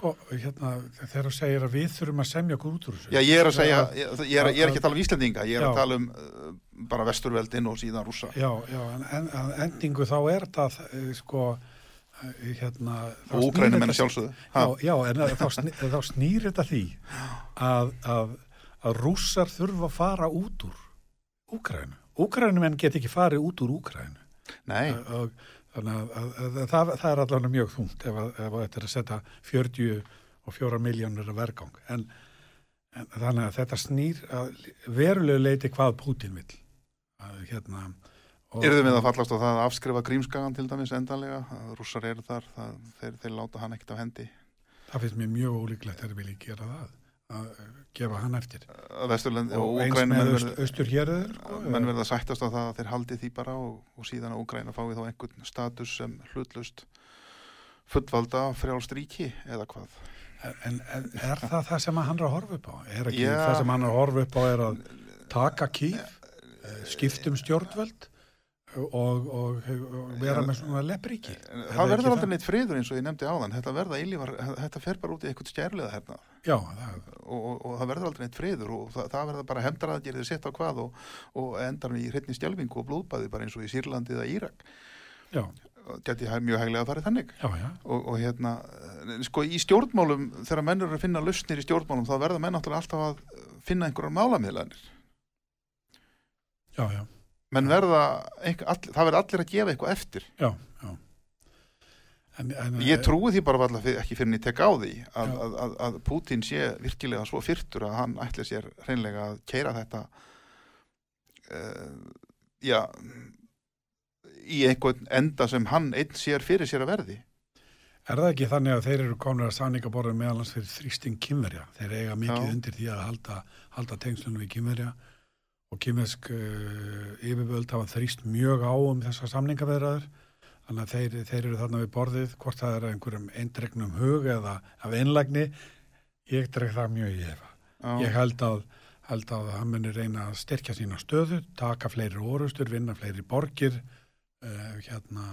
Sko, hérna, þegar þú segir að við þurfum að semja okkur út úr þessu. Já, ég er að segja, ég, ég, er, ég er ekki að tala um Íslandinga, ég er já. að tala um uh, bara vesturveldin og síðan rúsa. Já, já, en, en en endingu þá er það eh, sko eh, hérna Og enn þetta- sjálfsögðu. Já, já, en þá, sný, þá snýr þetta því að, að, að rússar þurfa að fara út úr Úkrænu. Úkrænumenn get ekki farið út úr Úkrænu. Nei, Og, þannig að, að, að það, það er allavega mjög þungt ef, að- ef að þetta er að setja 40 og 4 miljónur að vergang. En, en þannig að þetta snýr að verulegu leiti hvað Pútin vill. Að, hérna, og- Yrðum við að fallast á það að afskrifa grímskagan til dæmis endanlega, að rússar eru þar, það, þeir, þeir láta hann ekkert af hendi. Það finnst mér mjög ólíklegt þegar vilja gera það, að uh, gefa hann eftir. Að Vesturlend og, Og eins með menn aust, verða- austur hérður, sko. menn verða sættast á það að þeir haldi því bara og, og síðan að Úgræna fái þá einhvern status sem hlutlust fullvalda frjálst ríki eða hvað. En, en er það það sem hann er að horfa upp á? Er ekki Já. það sem hann er að horfa upp á er að taka kýf, eh, skiptum stjórnvöld og, og, og vera með svona leppríki? Það verður aldrei neitt friður eins og ég nefndi áðan, þetta verða eilívar, þetta fer bara út í eitthvað stjærlega hérna Já, það, og, og, og það verður aldrei neitt friður og það, það verður bara hemdaraðgerðið sitt á hvað og, og endar í hreitni stjálfingu og blóðbæði bara eins og í Sýrlandi eða Írak. já, Gæti hæ- mjög hæglega að fara þannig. já, já, Og, og hérna, sko í stjórnmálum, þegar menn eru að finna lausnir í stjórnmálum, þá verða menn alltaf að finna einhverjar málamiðlanir. já, já, Menn verða, all, það verða allir að gefa eitthvað eftir. já, já. En, en, Ég trúi því bara fyr- ekki fyrir en ég tek á því að, að, að, að Putin sé virkilega svo fyrtur að hann ætli sér hreinlega að keira þetta uh, já í einhvern enda sem hann einn sér fyrir sér að verði. Er það ekki þannig að þeir eru komin að sáningaborðin meðalans fyrir þrýsting kynverja? Þeir eiga mikið Já. undir því að halda, halda tengslunum við kynverja og kynversk uh, yfirvöld hafa þrýst mjög á um þessar samningaveðraður. Þannig að þeir, þeir eru þarna við borðið, hvort það er einhverjum eindregnum hug eða af einlægni. Ég dreg það mjög í efa. Já, Ég held að, held að hann muni reyna að styrkja sína stöðu, taka fleiri orustur, vinna fleiri borgir uh, hérna,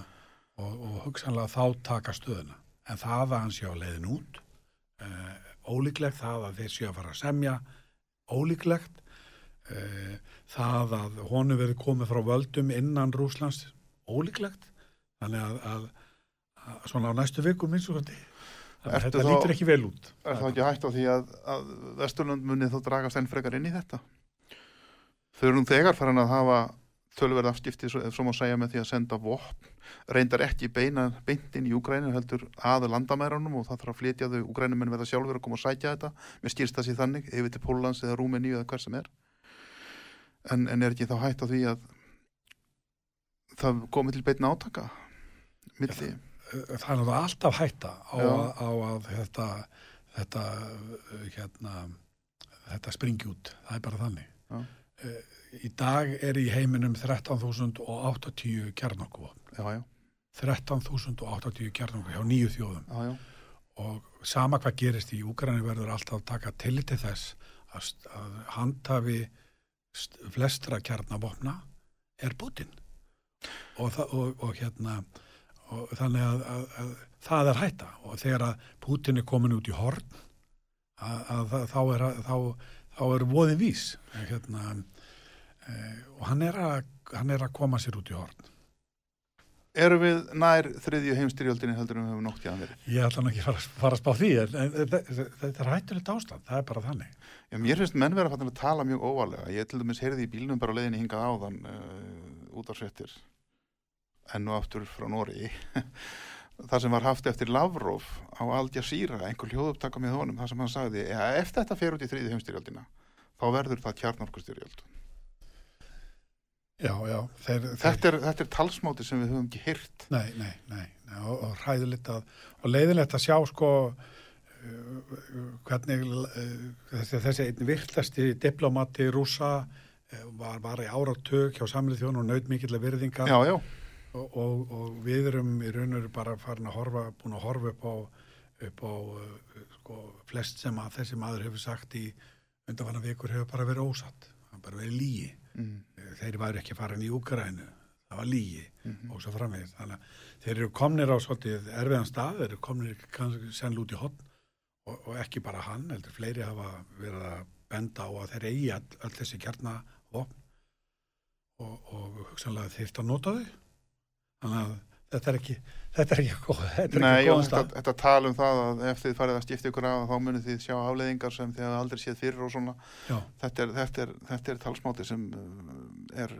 og, og hugsanlega þá taka stöðuna. En það að hann sé á leiðin út, uh, ólíklegt, það að þeir sé að fara að semja, ólíklegt, uh, það að honu verið komið frá völdum innan Rúslands, ólíklegt, þannig að, að, að svona á næstu vikum minnst og þetta þá- lítur ekki vel út. er það ekki hægt á því að, að Vesturlund muni þá dragast enn frekar inn í þetta? Þau eru nú þegar farin að hafa tölverð afskipti, ef svo má segja með því að senda vopn, reyndar ekki beina beint inn í Úgrænu heldur að landamærunum og það þarf að flytja þau. Úgrænumenn verða sjálfur að koma og sækja þetta. Með skýrst það sér þannig, yfir til Pólans eða Rúmeníu eða hver sem er. En, en er ekki þá hægt á því að það komi til beitna átaka milli, það er alltaf hætta á, á að þetta, þetta, hérna, þetta springi út. Það er bara þannig. Já. Uh, Í dag er í heiminum 13.080 kjarnorkuvopn. já, já, 13.080 kjarnorku hjá nýju þjóðum. já, já Og sama hvað gerist í Úgræni verður alltaf taka til til þess að, að handhafi st- flestra kjarnavopna er Putin. Og, og, og hérna og þannig að, að, að það er hætta og þegar að Putin er komin út í horn að, að, að þá er að- þá, þá er voðin vís hérna, e, og hann er, að, hann er að koma sér út í horn Erum við nær þriðju heimstyrjöldinni heldur en við höfum nótt í að verið? ég ætla nú ekki að fara, fara að spá því en, þetta er hættulegt ástand, það er bara þannig Já, mér finnst menn vera fattin að tala mjög óvalega. Ég til dæmis heyrði í bílnum bara á leiðinni hingað áðan uh, út af svettir enn og aftur frá Nóri. það sem var haft eftir Lavrov á Al Jazeera, einhver hljóðupptaka með honum, það sem hann sagði, ef þetta fer út í þriði heimstyrjöldina, þá verður það kjarnorkustyrjöld. já, já, þeir, Þetta er, þetta er talsmáti sem við höfum ekki hýrt. nei, nei, nei, nei og, og hræðilegt að og leiðilegt að sjá sko uh, hvernig uh, þessi, þessi einn virtasti diplomati rúsa uh, var, var í áratug hjá samlið þjónu og naut mikillega virðinga Já, já, og, og, og við erum í raun og veru bara farin að horfa, búin að horfa upp á, upp á uh, sko, flest sem að þessi maður hefur sagt í undanfanna vikur hefur bara verið ósatt, það bara verið lígi. mm, Þeir væri ekki farin í Úgrænu, það var lígi Mhm. og svo framvegis. Þannig að þeir eru komnir á svolítið erfiðan stað, þeir eru komnir kannski senn út í hotn og, og ekki bara hann, heldur fleiri hafa verið að benda á að þeir eigi all, all þessi kjarnavopn og, og hugsanlega þýrt að nota þau þannig að þetta er ekki þetta er ekki góð, þetta er þetta, tala um það að ef þið farið að skipta ykkur af þá munið þið sjá afleðingar sem þið hafa aldrei séð fyrir og svona. Þetta er, þetta er, þetta er talsmáti sem uh, er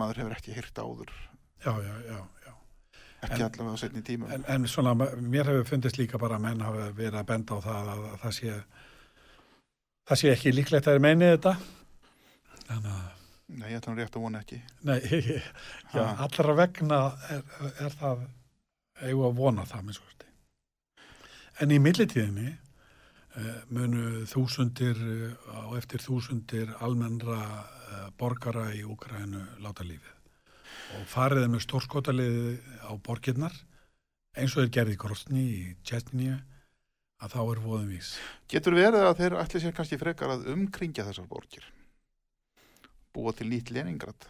maður hefur ekki hýrt áður. Já, já, já, já. ekki En- allavega á setni tíma En, en svona, mér hefur fundist líka bara að menn hafa verið að benda á það að, að það sé það sé ekki líklegt að þeir meini þetta. Þannig að Nei, ég hann rétt að vona ekki Nei, já, Ha. allra vegna er, er það eigum að vona það með skoðasti. En í millitíðinni uh, munu þúsundir uh, á eftir þúsundir almennra uh, borgara í Úkrænu láta lífið og fariði með stórskotaliði á borgirnar eins og þeir gerði í Grosni í Tjetníu að þá er voðum vís. Getur verið að þeir ætli sér kannski frekar að umkringja þessar borgir búa til nýtt Leningrad.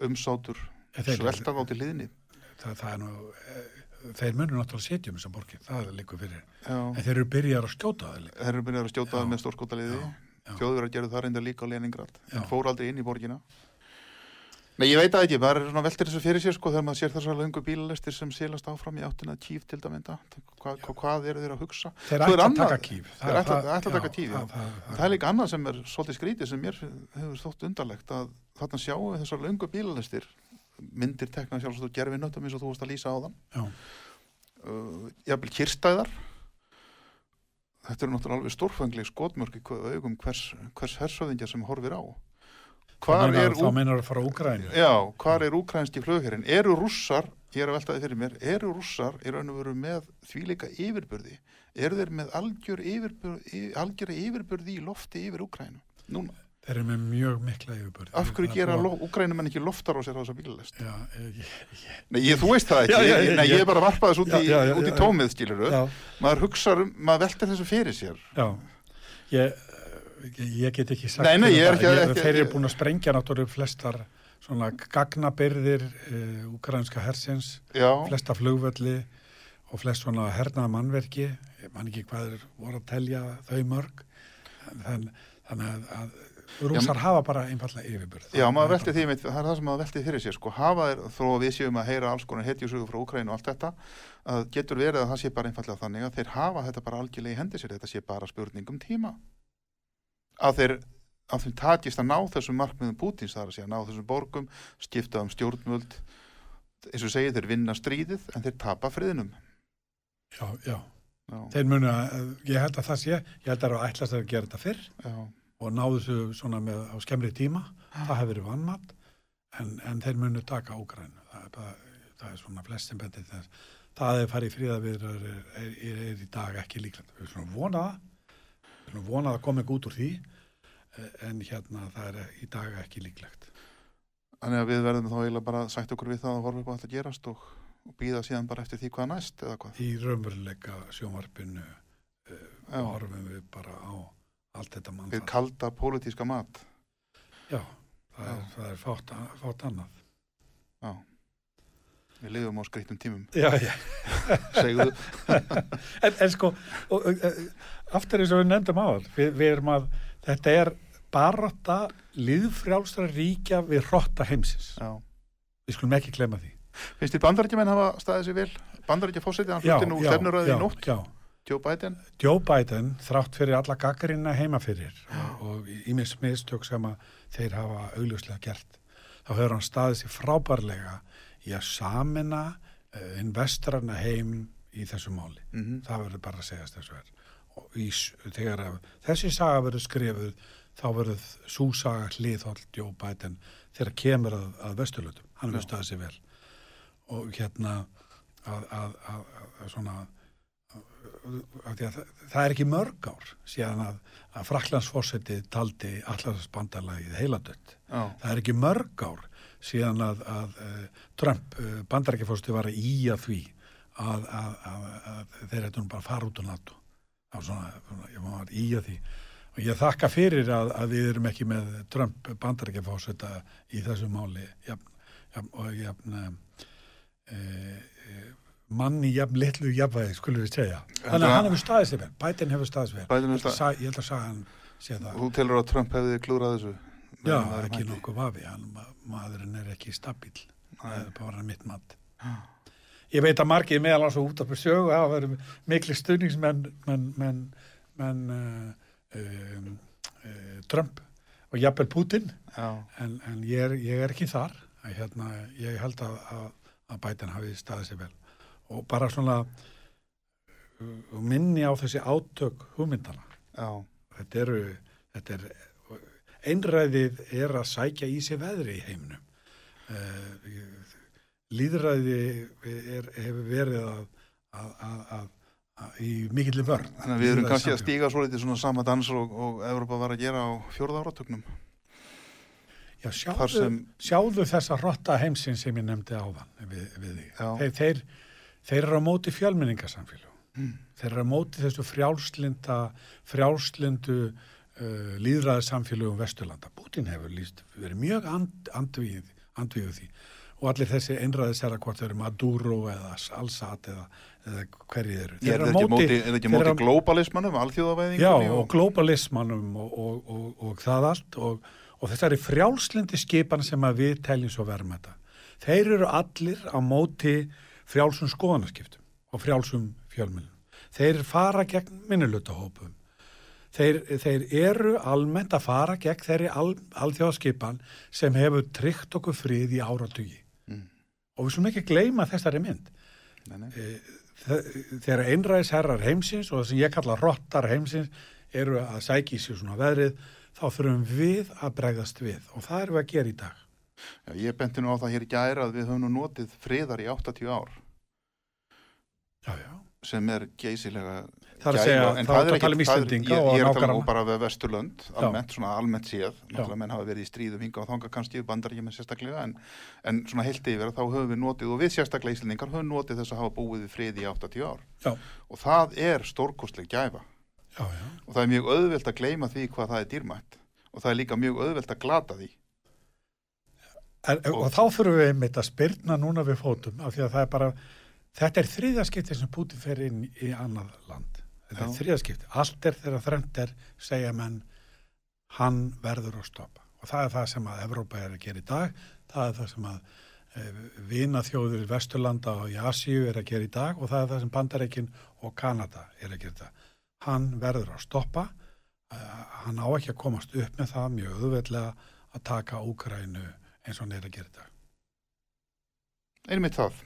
Umsátur svelta þá til liðni Það, það er nú, eh, þeir munu náttúrulega setja um þessar borgir, það er líka fyrir. Já, En þeir eru byrjar að skjóta það líka. þeir eru byrjað að skjóta það með stórskotaliði. Já, já. þjóðverðar gerðu það reynda líka á Leningrad. Fór aldrei inn í borgina Nei, ég veit það ekki, það er svona veltir þessu fyrir sér sko þegar maður sér þessar löngu bílalestir sem selast áfram í áttina kýf til dæmynda Hva, hva, hvað eru þeir að hugsa? Þeir ætla að taka kýf. Þeir ætla- að taka kýf, já. það- er líka annað sem er svolítið skrítið sem mér hefur þótt undarlegt að þarna sjáum við þessar löngu bílalestir myndir tekna sjálfsagt og gerfi nöttum eins og þú varst að lýsa á þann Já, uh, jafnvel kyrstæðar þetta eru náttúrulega alveg stórfengleg skotmörk hvar er, þá meinar að fara á Úgrænu. já, hvar er úkrænski flugherrin eru rússar, ég er að velta þið fyrir mér eru rússar í raun og veru með þvíleika yfirburði, eru þeir með algjör yfirburði, algjöra yfirburði í lofti yfir Úkrænu núna, Þeir eru með mjög mikla yfirbörði. af hverju gera Úkrænum en ekki loftar á sér á þessa bílalest Já, ég, ég, Nei, ég, þú veist það ekki, Já, já, Nei, ég er bara að varpa þess út út í tómið skiluru, já, maður hugsa um, maður veltir þessu fyrir sér. Já. Ég, ég get ekki sagt Nei, nei, ég er ekki- ekki- Þeir eru búin að sprengja náttúrulega flestar svona gagnabyrðir uh, úkrænska hersins, Já, flesta flugvelli og flest svona hernaða mannverki. Ég man ekki hvað er voru að telja þau mörg. Þann, þannig að, að rúsar hafa bara einfallega yfirbörð. já, maður veltir því það er það sem maður veltir fyrir sér sko, hafa er, þó að við séum að heyra alls konar hetjusögu frá Úkrænu og allt þetta að getur verið að það sé bara einfallega þannig að þeir hafa þetta bara algjörlega í hendi sér þetta sé bara spurning um tíma að þeir að þeim takist að ná þessum markmiðum Pútins þar að segja, ná þessum borgum skipta um stjórnvöld. Eins og segir þeir vinna stríðið en þeir tapa friðinum. Já, já. já, Þeir munu að, ég held að það sé, ég held að það eru ætlast að gera þetta fyrr já, og náðu þessu svona með á skemmri tíma, það hefur verið vannmatt en, en þeir munu taka ógrænu, það er það er svona flest sem betið þess. Það er farið fríðaviðrar er, er, er, er í dag ekki líklegt. Við erum svona vona það, við erum vona að komi ekki út úr því en hérna það er í dag ekki líklegt. Þannig að við verðum þá eiginlega bara sætt okkur við það að horfa upp á þetta gerast og, og býða síðan bara eftir því hvað næst eða hvað. Í raunveruleika sjónvarpinu uh, Já. horfum við bara á allt þetta mann. Við kalda pólitíska mat. Já, það er, Já. það er fátt, fátt annað. Já. Við lifum á skreitum tímum. Já, já. Segðu. en, en sko, og, og, aftur eins og við nefndum á það, við, við erum að, þetta er baróta liðfrjálstra ríkja við hrotta heimsins. Já. Við skulum ekki glemma því. Finnst þið bandarækjumenn hafa staðið sér vel? Bandarækja fósitið, hann flutti nú stefnuröði í nótt. Já, Joe Biden. Joe Biden, þrátt fyrir alla gaggarina heima fyrir og, ímis mistök sem að þeir hafa augljóslega gert, þá hefur hann staðið sér frábærlega í að samina uh, investorana heim í þessu máli. Mm það verður bara að segjast þessu er og í, þegar að, þessi saga verður skrifuð þá verður súsaga hliðhóll Joe Biden þegar kemur að, að vesturlutum, hann veist það sér vel. Og hérna að, að, að, að svona að að það, það er ekki mörg ár síðan að, að Fraklandsfósetti taldi allarsbandalagið heiladött. Já. það er ekki mörg ár síðan að, að uh, Trump, uh, bandarækjafórstu var að íja því að, að, að, að þeir hættu nú bara að fara út á NATO það var svona, svona ég var íja því. Og ég þakka fyrir að, að við erum ekki með Trump bandarækjafórseta í þessu máli jafn, jafn, og jafn e, e, manni jafn litlu jafnvægi, skulum við segja. Þannig að að- hann hefur vel, Biden hefur hefur Ég held að að sagði hann Þú telur að Trump hefði klúrað þessu? Já, ekki nokkuð vafi, maðurinn er ekki stabíl, það er bara mitt mat. Ég veit að margir meðal og út af sögu hafa verið miklu stuðningsmenn menn, menn, menn uh, um, uh, Trump og jafnvel Putin. En, en ég, er, ég er ekki þar. Hérna, ég held að, að, að Biden hafi staðið sér vel. Og bara svona uh, minni á þessi átök hugmyndana já, þetta eru þetta er, einræðið er að sækja í sig veðri í heiminum. Uh, líðræði er, hefur verið að, að, að, að, í mikilli vörn þannig að við erum kannski að stíga svo litið svona sama dans og, og Evropa var að gera á fjórða áratögnum Já, sjáðu, sem, sjáðu þessa hrotta heimsinn sem ég nefndi áðan við, við. Já. Þeir, þeir, þeir eru á móti fjölmenningarsamfélag. Mm. Þeir eru á móti þessu frjálslinda, frjálslindu uh, líðræðisamfélagum Vesturlanda. Putin hefur líst verið mjög and, andvíð, andvíðu því og allir þessi einræðisherra hvort þeir eru Maduro eða Al-Assad eða, eða hverju þeir eru. er þetta ekki móti, þeir móti eru á- globalismanum, Já, alþjóðavæðingunni og globalismannum og, og, og, og það allt og, og þessari frjálslindi skipan sem að við teljum svo verðum þetta. Þeir eru allir á móti frjálsum skoðanaskiptum og frjálsum fjölmjölum. Þeir fara gegn minnulutahópum. Þeir, þeir eru almennt að fara gegn þeirri al, alþjóðaskipan sem hefur tryggt okkur frið í áratugi. Og við sem ekki gleyma þessari mynd Nei, nei. þe- þegar einræðisherrar heimsins og það sem ég kalla rottar heimsins eru að sækja í sig svona veðrið þá þurfum við að bregðast við og það erum við að gera í dag Já, ég benti nú á það hér í gæra að við höfum nú notið friðar í 80 ár já, já. sem er geysilega það er að segja, en þá er er að tala um það er- Íslendinga ég, og er að tala um nákvæmlega bara við Vesturlönd almennt, svona almennt séð. Náttúrulega menn hafa verið í stríðum hinga og þanga kannski bandar ekki með sérstaklega en, en svona heilt yfir þá höfum við notið og við sérstaklega Íslendingar höfum notið þess að hafa búið við frið í 80 ár. Já, og það er stórkostleg gæfa. Já, já. og það er mjög auðvelt að gleyma því hvað það er dýrmætt. Og það er líka mjög auðvelt að glata því. En, og, þá þurfum við einmitt að spyrna núna við fótum af því að það er bara þetta er þriðaskipti sem Putin fer inn í annað land þetta er þriðaskipti, allt er þegar þrennt er segja menn hann verður að stoppa. Og það er það sem að Evrópa er að gera í dag. Það er það sem að e, vinaþjóður Vesturlanda og í Asíu er að gera í dag. Og það er það sem Bandareikin og Kanada er að gera í dag. Hann verður að stoppa. Uh, hann á ekki að komast upp með það mjög auðveldlega að taka Úkrænu eins og hann er að gera í dag. Einmitt það.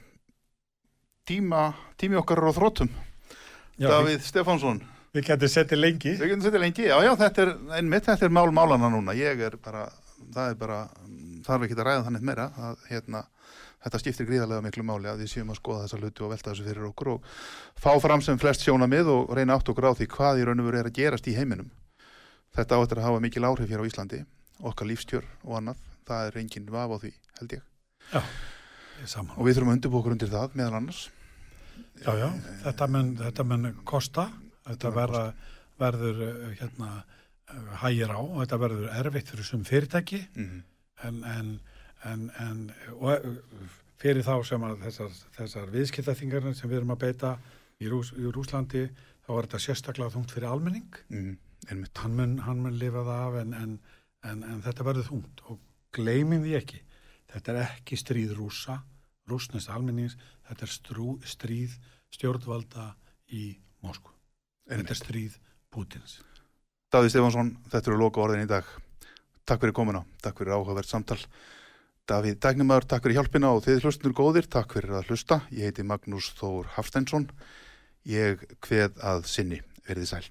Tíma, tími okkar á þróttum Já, við, Davíð Stefánsson. við getum settið lengi. Við getum setið lengi, já, já, þetta er einmitt, þetta er mál málana núna, ég er bara það er bara, þarf ekki að ræða þannig meira. Að hérna, þetta skiptir gríðarlega miklu máli að við séum að skoða þessa hluti og velta þessu fyrir okkur og fá fram sem flest sjónamið og reyna átt okkur á því hvað í raun og veru er að gerast í heiminum. Þetta áttur að hafa mikil áhrif hér á Íslandi okkar lífstjör og annað. Það er engin vaf á því, held ég. Ég er saman. og við þurfum að undirbúa okkur undir það meðal annars Já, já, þetta mun, þetta mun kosta, þetta verða, verður uh, hérna uh, hægir á og þetta verður erfitt fyrir sem fyrirtæki. Mm. en, en, en, en og, uh, fyrir þá sem að þessar, þessar viðskiptaþingarnir sem við erum að beita í, Rús, í Rúslandi þá er þetta sérstaklega þungt fyrir almenning. Mm. einmitt. Hann mun, hann mun lifa það af en, en, en, en þetta verður þungt og gleymum því ekki. Þetta er ekki stríð rúsa rúsnest almennings, þetta er strú, stríð stjórnvalda í Moskvu, þetta er stríð Pútins Davíð Stefánsson, þetta eru loka orðin í dag. Takk fyrir komuna, takk fyrir áhugavert samtal. Davíð Dægnumar, takk fyrir hjálpina og þið hlustunur góðir, takk fyrir að hlusta. Ég heiti Magnús Þór Hafsteinsson. Ég kveð að sinni, verið sæl.